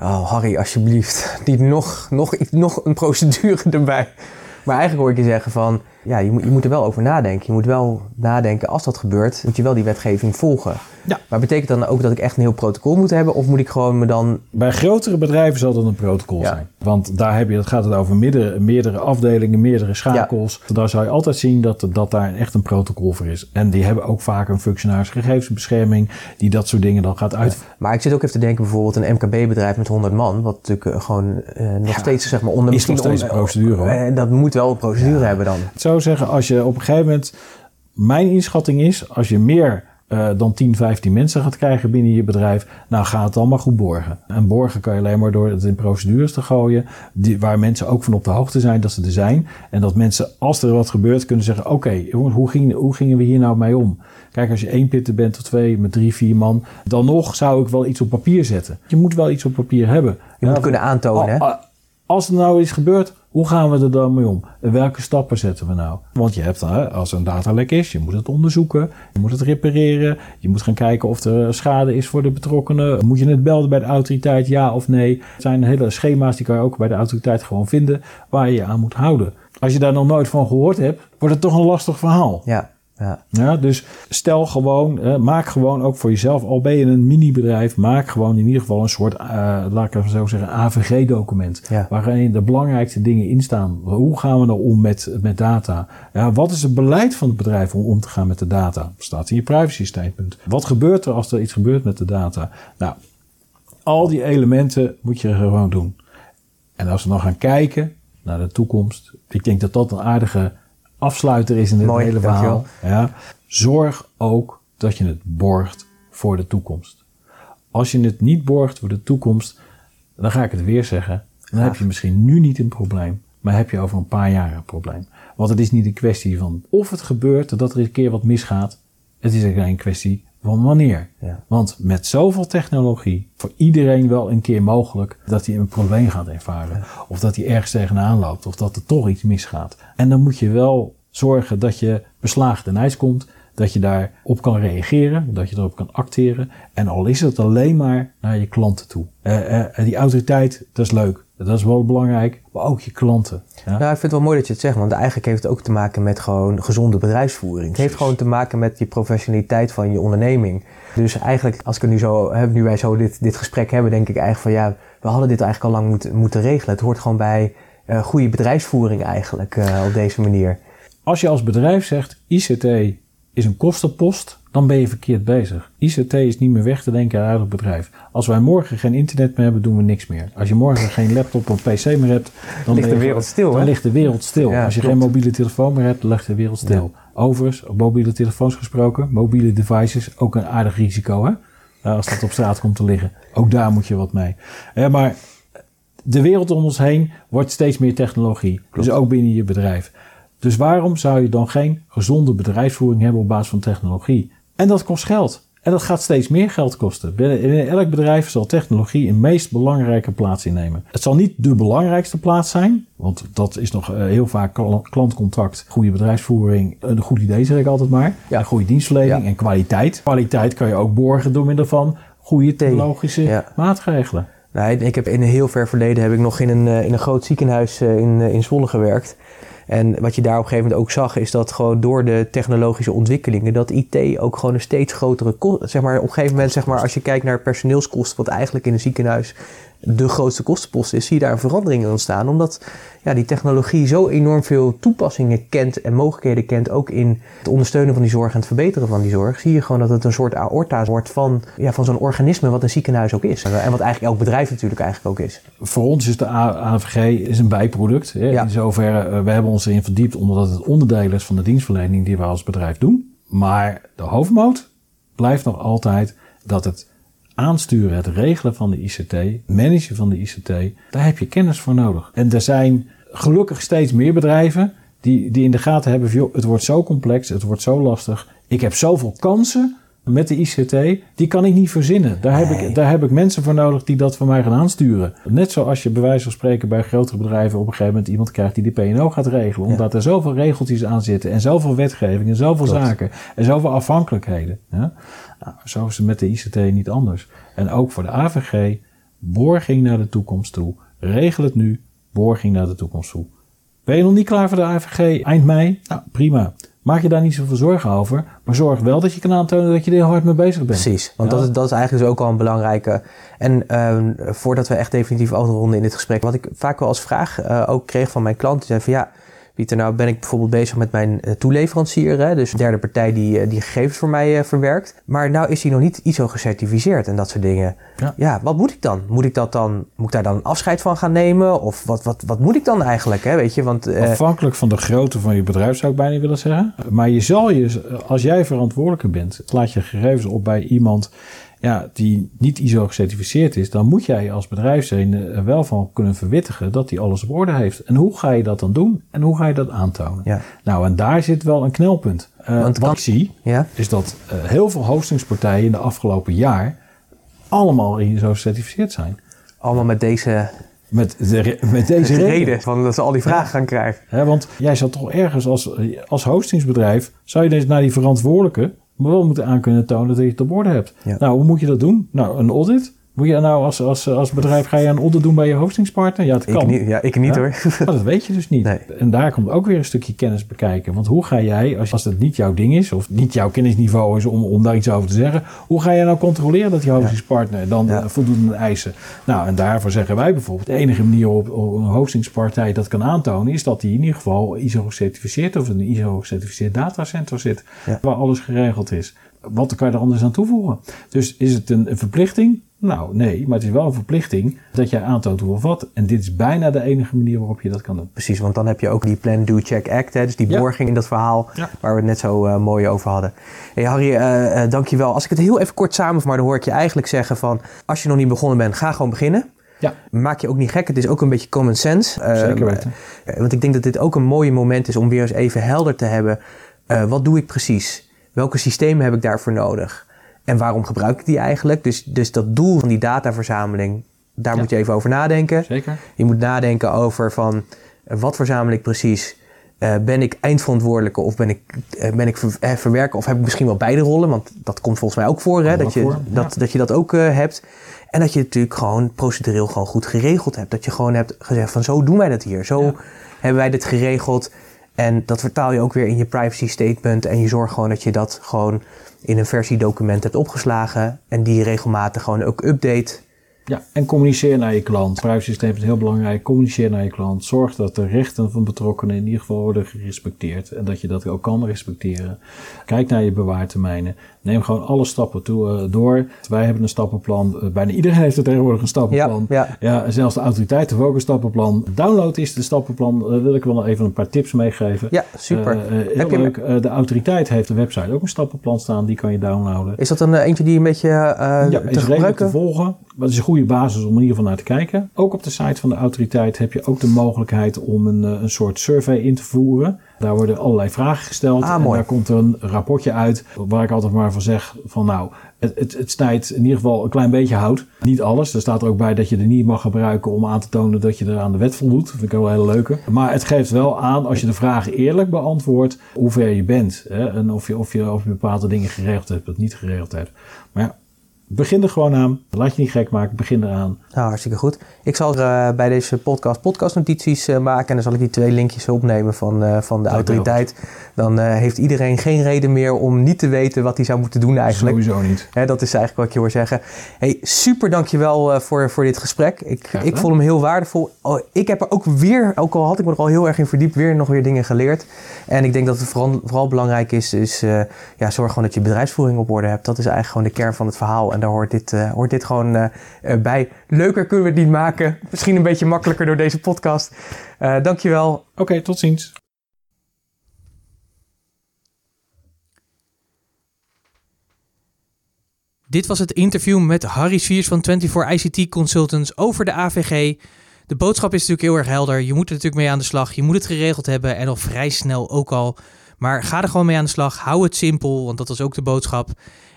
oh, Harry, alsjeblieft. Niet nog, nog, nog een procedure erbij. Maar eigenlijk hoor ik je zeggen van ja, je moet, je moet er wel over nadenken. Je moet wel nadenken, als dat gebeurt, moet je wel die wetgeving volgen. Ja. Maar betekent dan ook dat ik echt een heel protocol moet hebben? Of moet ik gewoon me dan... Bij grotere bedrijven zal dat een protocol Ja. zijn. Want daar heb je, dat gaat het over meerdere, meerdere afdelingen, meerdere schakels. Daar zou je altijd zien dat, dat daar echt een protocol voor is. En die hebben ook vaak een functionaris gegevensbescherming die dat soort dingen dan gaat uit. Maar ik zit ook even te denken bijvoorbeeld een MKB-bedrijf met 100 man. Wat natuurlijk eh, gewoon eh, nog steeds zeg maar onder... is nog steeds een procedure, hoor. eh, dat moet wel een procedure hebben dan. Het zeggen, als je op een gegeven moment... Mijn inschatting is, als je meer eh, dan 10, 15 mensen gaat krijgen binnen je bedrijf... nou ga het maar goed borgen. En borgen kan je alleen maar door het in procedures te gooien... Die, waar mensen ook van op de hoogte zijn dat ze er zijn. En dat mensen, als er wat gebeurt, kunnen zeggen... oké, jongens, hoe, ging, hoe gingen we hier nou mee om? Kijk, als je één pitter bent of twee met drie, vier man... dan nog zou ik wel iets op papier zetten. Je moet wel iets op papier hebben. Je moet kunnen aantonen, hè? a- a- Als er nou iets gebeurt, hoe gaan we er dan mee om? En welke stappen zetten we nou? Want je hebt, als er een datalek is, je moet het onderzoeken, je moet het repareren, je moet gaan kijken of er schade is voor de betrokkenen. Moet je het belden bij de autoriteit, ja of nee? Het zijn hele schema's, die kan je ook bij de autoriteit gewoon vinden, waar je je aan moet houden. Als je daar nog nooit van gehoord hebt, wordt het toch een lastig verhaal. Ja, ja. Ja, dus stel gewoon, eh, maak gewoon ook voor jezelf, al ben je een mini-bedrijf, maak gewoon in ieder geval een soort, eh, laat ik even zo zeggen, AVG-document. Ja. Waarin de belangrijkste dingen in staan. Hoe gaan we nou om met, met data? Ja, wat is het beleid van het bedrijf om om te gaan met de data? Dat staat in je privacy statement. Wat gebeurt er als er iets gebeurt met de data? Nou, al die elementen moet je gewoon doen. En als we dan gaan kijken naar de toekomst, ik denk dat dat een aardige afsluiter is in dit Mooi, hele verhaal. Ja, zorg ook dat je het borgt voor de toekomst. Als je het niet borgt voor de toekomst, dan ga ik het weer zeggen. Dan heb je misschien nu niet een probleem, maar heb je over een paar jaar een probleem. Want het is niet een kwestie van of het gebeurt dat er een keer wat misgaat. Het is een kwestie van wanneer. Ja. Want met zoveel technologie, voor iedereen wel een keer mogelijk dat hij een probleem gaat ervaren. Of dat hij ergens tegenaan loopt. Of dat er toch iets misgaat. En dan moet je wel zorgen dat je beslagen ten ijs komt. Dat je daarop kan reageren. Dat je erop kan acteren. En al is het alleen maar naar je klanten toe. Eh, die autoriteit, dat is leuk. Dat is wel belangrijk. Maar ook je klanten. Ja? Nou, ik vind het wel mooi dat je het zegt, want eigenlijk heeft het ook te maken met gewoon gezonde bedrijfsvoering. Het heeft gewoon te maken met je professionaliteit van je onderneming. Dus eigenlijk, als ik er nu zo, hè, nu wij zo dit, dit gesprek hebben, denk ik eigenlijk van ja, we hadden dit eigenlijk al lang moeten, moeten regelen. Het hoort gewoon bij eh, goede bedrijfsvoering eigenlijk eh, op deze manier. Als je als bedrijf zegt ICT is een kostenpost, dan ben je verkeerd bezig. ICT is niet meer weg te denken uit het bedrijf. Als wij morgen geen internet meer hebben, doen we niks meer. Als je morgen geen laptop of PC meer hebt, dan, Ligt de wereld stil, Dan hè? ligt de wereld stil. Ja, Als je klopt. geen mobiele telefoon meer hebt, ligt de wereld stil. Overigens, op mobiele telefoons gesproken, mobiele devices, ook een aardig risico hè? Ja, Als dat op straat komt te liggen. Ook daar moet je wat mee. Ja, maar de wereld om ons heen wordt steeds meer technologie. Dus ook binnen je bedrijf. Dus waarom zou je dan geen gezonde bedrijfsvoering hebben op basis van technologie? En dat kost geld. En dat gaat steeds meer geld kosten. Binnen in elk bedrijf zal technologie een meest belangrijke plaats innemen. Het zal niet de belangrijkste plaats zijn, want dat is nog eh, heel vaak kla- klantcontact, goede bedrijfsvoering, een goed idee zeg ik altijd maar. Ja. Een goede dienstverlening Ja. en kwaliteit. Kwaliteit kan je ook borgen door middel van goede technologische Ja. maatregelen. Nee, ik heb in een heel ver verleden heb ik nog in een, eh, in een groot ziekenhuis eh, in, in Zwolle gewerkt. En wat je daar op een gegeven moment ook zag, is dat gewoon door de technologische ontwikkelingen, dat IT ook gewoon een steeds grotere kost, zeg maar op een gegeven moment, zeg maar, als je kijkt naar personeelskosten, wat eigenlijk in een ziekenhuis de grootste kostenpost is, zie je daar een verandering in ontstaan. Omdat ja, die technologie zo enorm veel toepassingen kent en mogelijkheden kent, ook in het ondersteunen van die zorg en het verbeteren van die zorg, zie je gewoon dat het een soort aorta wordt van, ja, van zo'n organisme wat een ziekenhuis ook is. En wat eigenlijk elk bedrijf natuurlijk eigenlijk ook is. Voor ons is de AVG is een bijproduct. Hè. Ja. In zoverre, eh, we hebben ons erin verdiept omdat het onderdeel is van de dienstverlening die we als bedrijf doen. Maar de hoofdmoot blijft nog altijd dat het aansturen, het regelen van de ICT, managen van de ICT, daar heb je kennis voor nodig. En er zijn gelukkig steeds meer bedrijven die, die in de gaten hebben van, joh, het wordt zo complex, het wordt zo lastig. Ik heb zoveel kansen met de ICT, die kan ik niet verzinnen. Daar heb, Nee. ik, daar heb ik mensen voor nodig die dat voor mij gaan aansturen. Net zoals je bij wijze van spreken bij grotere bedrijven op een gegeven moment iemand krijgt die de P&O gaat regelen. Omdat er zoveel regeltjes aan zitten en zoveel wetgeving en zoveel Klopt. zaken en zoveel afhankelijkheden. Ja? Nou, zo is het met de ICT niet anders. En ook voor de AVG, borging naar de toekomst toe. Regel het nu, borging naar de toekomst toe. Ben je nog niet klaar voor de AVG eind mei? Nou, prima. Maak je daar niet zoveel zorgen over. Maar zorg wel dat je kan aantonen dat je er heel hard mee bezig bent. Precies, want Ja. dat, is, dat is eigenlijk dus ook al een belangrijke. En ehm, voordat we echt definitief afronden in dit gesprek, wat ik vaak wel als vraag eh, ook kreeg van mijn klanten, zei van ja, Pieter, nou ben ik bijvoorbeeld bezig met mijn eh, toeleverancier, hè, dus een derde partij die, eh, die gegevens voor mij eh, verwerkt. Maar nou is hij nog niet ISO gecertificeerd en dat soort dingen. Ja. wat moet ik dan? Moet ik dat dan, moet ik daar dan afscheid van gaan nemen? Of wat, wat, wat moet ik dan eigenlijk? Hè? Weet je, want Afhankelijk van de grootte van je bedrijf zou ik bijna willen zeggen. Maar je zal je, als jij verantwoordelijke bent, laat je gegevens op bij iemand ja, die niet ISO gecertificeerd is, dan moet jij als bedrijf er wel van kunnen verwittigen dat hij alles op orde heeft. En hoe ga je dat dan doen? En hoe ga je dat aantonen? Ja. Nou, en daar zit wel een knelpunt. Eh, Want wat ik zie, ja, is dat eh, heel veel hostingspartijen in de afgelopen jaar allemaal ISO gecertificeerd zijn. allemaal met deze Met, de, met deze reden. reden van dat ze al die vragen gaan krijgen. Hè, want jij zou toch ergens als, als hostingsbedrijf, zou je dus naar die verantwoordelijke maar wel moeten aan kunnen tonen dat je het op orde hebt. Ja. Nou, hoe moet je dat doen? Nou, een audit. Moet je nou als, als, als bedrijf, ga je een audit doen bij je hostingspartner? Ja, het kan. Ik niet, ja, ik niet Ja. hoor. Maar dat weet je dus niet. Nee. En daar komt ook weer een stukje kennis bekijken. Want hoe ga jij, als, als dat niet jouw ding is, of niet jouw kennisniveau is om, om daar iets over te zeggen, hoe ga je nou controleren dat die hostingspartner dan Ja. eh, voldoet aan de eisen? Nou, en daarvoor zeggen wij bijvoorbeeld, de enige manier op, op een hostingspartij dat kan aantonen, is dat die in ieder geval ISO gecertificeerd of in een ISO gecertificeerd datacenter zit, waar alles geregeld is. Wat kan je er anders aan toevoegen? Dus is het een, een verplichting? Nou, nee, maar het is wel een verplichting dat jij aantoont hoe of wat. En dit is bijna de enige manier waarop je dat kan doen. Precies, want dan heb je ook die Plan, Do, Check, Act. Hè, dus die Ja. borging in dat verhaal Ja. waar we het net zo eh, mooi over hadden. Hey Harry, eh eh, dankjewel. Als ik het heel even kort samenvat, maar dan hoor ik je eigenlijk zeggen van... als je nog niet begonnen bent, ga gewoon beginnen. Ja. Maak je ook niet gek. Het is ook een beetje common sense. Zeker weten. want ik denk dat dit ook een mooi moment is om weer eens even helder te hebben. wat doe ik precies? Welke systemen heb ik daarvoor nodig? En waarom gebruik ik die eigenlijk? Dus, dus dat doel van die dataverzameling, daar Ja. moet je even over nadenken. Zeker. Je moet nadenken over van eh, wat verzamel ik precies? Eh, ben ik eindverantwoordelijke of ben ik, eh, ben ik ver- verwerker of heb ik misschien wel beide rollen? Want dat komt volgens mij ook voor, hè? Dat, je, voor, ja. dat, dat je dat ook hebt. En dat je het natuurlijk gewoon procedureel gewoon goed geregeld hebt. Dat je gewoon hebt gezegd van zo doen wij dat hier. Zo Ja. hebben wij dit geregeld. En dat vertaal je ook weer in je privacy statement. En je zorgt gewoon dat je dat gewoon in een versiedocument hebt opgeslagen. En die regelmatig gewoon ook update. Ja, en communiceer naar je klant. Privacy systeem is heel belangrijk. Communiceer naar je klant. Zorg dat de rechten van betrokkenen in ieder geval worden gerespecteerd. En dat je dat ook kan respecteren. Kijk naar je bewaartermijnen. Neem gewoon alle stappen toe, eh, door. Wij hebben een stappenplan. Eh, bijna iedereen heeft er tegenwoordig een stappenplan. Ja, Ja, zelfs de autoriteit heeft ook een stappenplan. Download is de stappenplan. Daar wil ik wel even een paar tips meegeven. Ja, super. Eh, eh, heel Heb je- leuk. Eh, de autoriteit heeft een website ook een stappenplan staan. Die kan je downloaden. Is dat een eh, eentje die een beetje eh Ja, te gebruiken? te volgen. Dat is een goede basis om in ieder geval naar te kijken. Ook op de site van de autoriteit heb je ook de mogelijkheid om een, eh, een soort survey in te voeren. Daar worden allerlei vragen gesteld. Ah, en mooi. daar komt er een rapportje uit waar ik altijd maar van zeg van nou, het, het, het snijdt in ieder geval een klein beetje hout. Niet alles. Er staat er ook bij dat je er niet mag gebruiken om aan te tonen dat je er aan de wet voldoet. Dat vind ik wel een hele leuke. Maar het geeft wel aan als je de vragen eerlijk beantwoordt hoe ver je bent. Hè? En of je, of, je, of je bepaalde dingen geregeld hebt of niet geregeld hebt. Maar ja, begin er gewoon aan. Laat je niet gek maken. Begin eraan. Nou, hartstikke goed. Ik zal eh, bij deze podcast podcastnotities eh, maken. En dan zal ik die twee linkjes opnemen van, eh, van de autoriteit. Dan heeft iedereen geen reden meer om niet te weten wat hij zou moeten doen eigenlijk. Sowieso niet. Hè, dat is eigenlijk wat ik je hoor zeggen. Hey, super dankjewel voor, voor dit gesprek. Ik, ik vond hem heel waardevol. Oh, ik heb er ook weer, ook al had ik me er al heel erg in verdiept, weer nog weer dingen geleerd. En ik denk dat het vooral, vooral belangrijk is, is ja, zorg gewoon dat je bedrijfsvoering op orde hebt. Dat is eigenlijk gewoon de kern van het verhaal. En daar hoort dit, hoort dit gewoon bij. Leuker kunnen we het niet maken. Misschien een beetje makkelijker door deze podcast. Eh dankjewel. Oké, tot ziens. Dit was het interview met Harry Sviers van 24 ICT Consultants over de AVG. De boodschap is natuurlijk heel erg helder. Je moet er natuurlijk mee aan de slag. Je moet het geregeld hebben en al vrij snel ook al. Maar ga er gewoon mee aan de slag. Hou het simpel, want dat was ook de boodschap.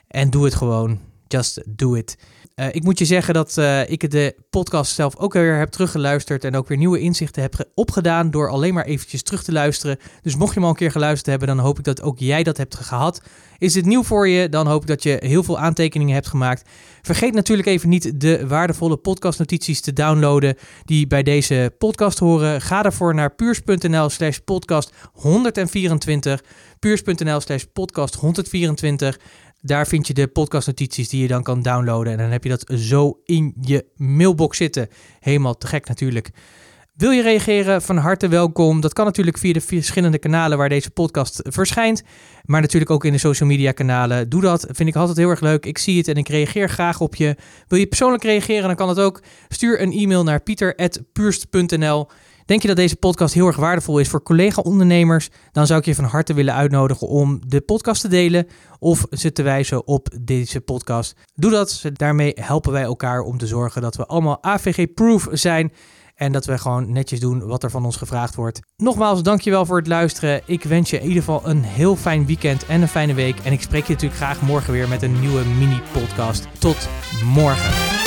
En doe het gewoon. Just do it. Uh, ik moet je zeggen dat uh, ik de podcast zelf ook weer heb teruggeluisterd en ook weer nieuwe inzichten heb opgedaan door alleen maar eventjes terug te luisteren. Dus mocht je hem al een keer geluisterd hebben, dan hoop ik dat ook jij dat hebt gehad. Is het nieuw voor je, dan hoop ik dat je heel veel aantekeningen hebt gemaakt. Vergeet natuurlijk even niet de waardevolle podcastnotities te downloaden die bij deze podcast horen. Ga daarvoor naar puurs.nl slash podcast 124. puurs.nl slash podcast 124. Daar vind je de podcastnotities die je dan kan downloaden. En dan heb je dat zo in je mailbox zitten. Helemaal te gek natuurlijk. Wil je reageren? Van harte welkom. Dat kan natuurlijk via de verschillende kanalen waar deze podcast verschijnt. Maar natuurlijk ook in de social media kanalen. Doe dat. Vind ik altijd heel erg leuk. Ik zie het en ik reageer graag op je. Wil je persoonlijk reageren? Dan kan het ook. Stuur een e-mail naar pieter.puurst.nl. Denk je dat deze podcast heel erg waardevol is voor collega-ondernemers? Dan zou ik je van harte willen uitnodigen om de podcast te delen of ze te wijzen op deze podcast. Doe dat. Daarmee helpen wij elkaar om te zorgen dat we allemaal AVG-proof zijn. En dat we gewoon netjes doen wat er van ons gevraagd wordt. Nogmaals, dankjewel voor het luisteren. Ik wens je in ieder geval een heel fijn weekend en een fijne week. En ik spreek je natuurlijk graag morgen weer met een nieuwe mini-podcast. Tot morgen.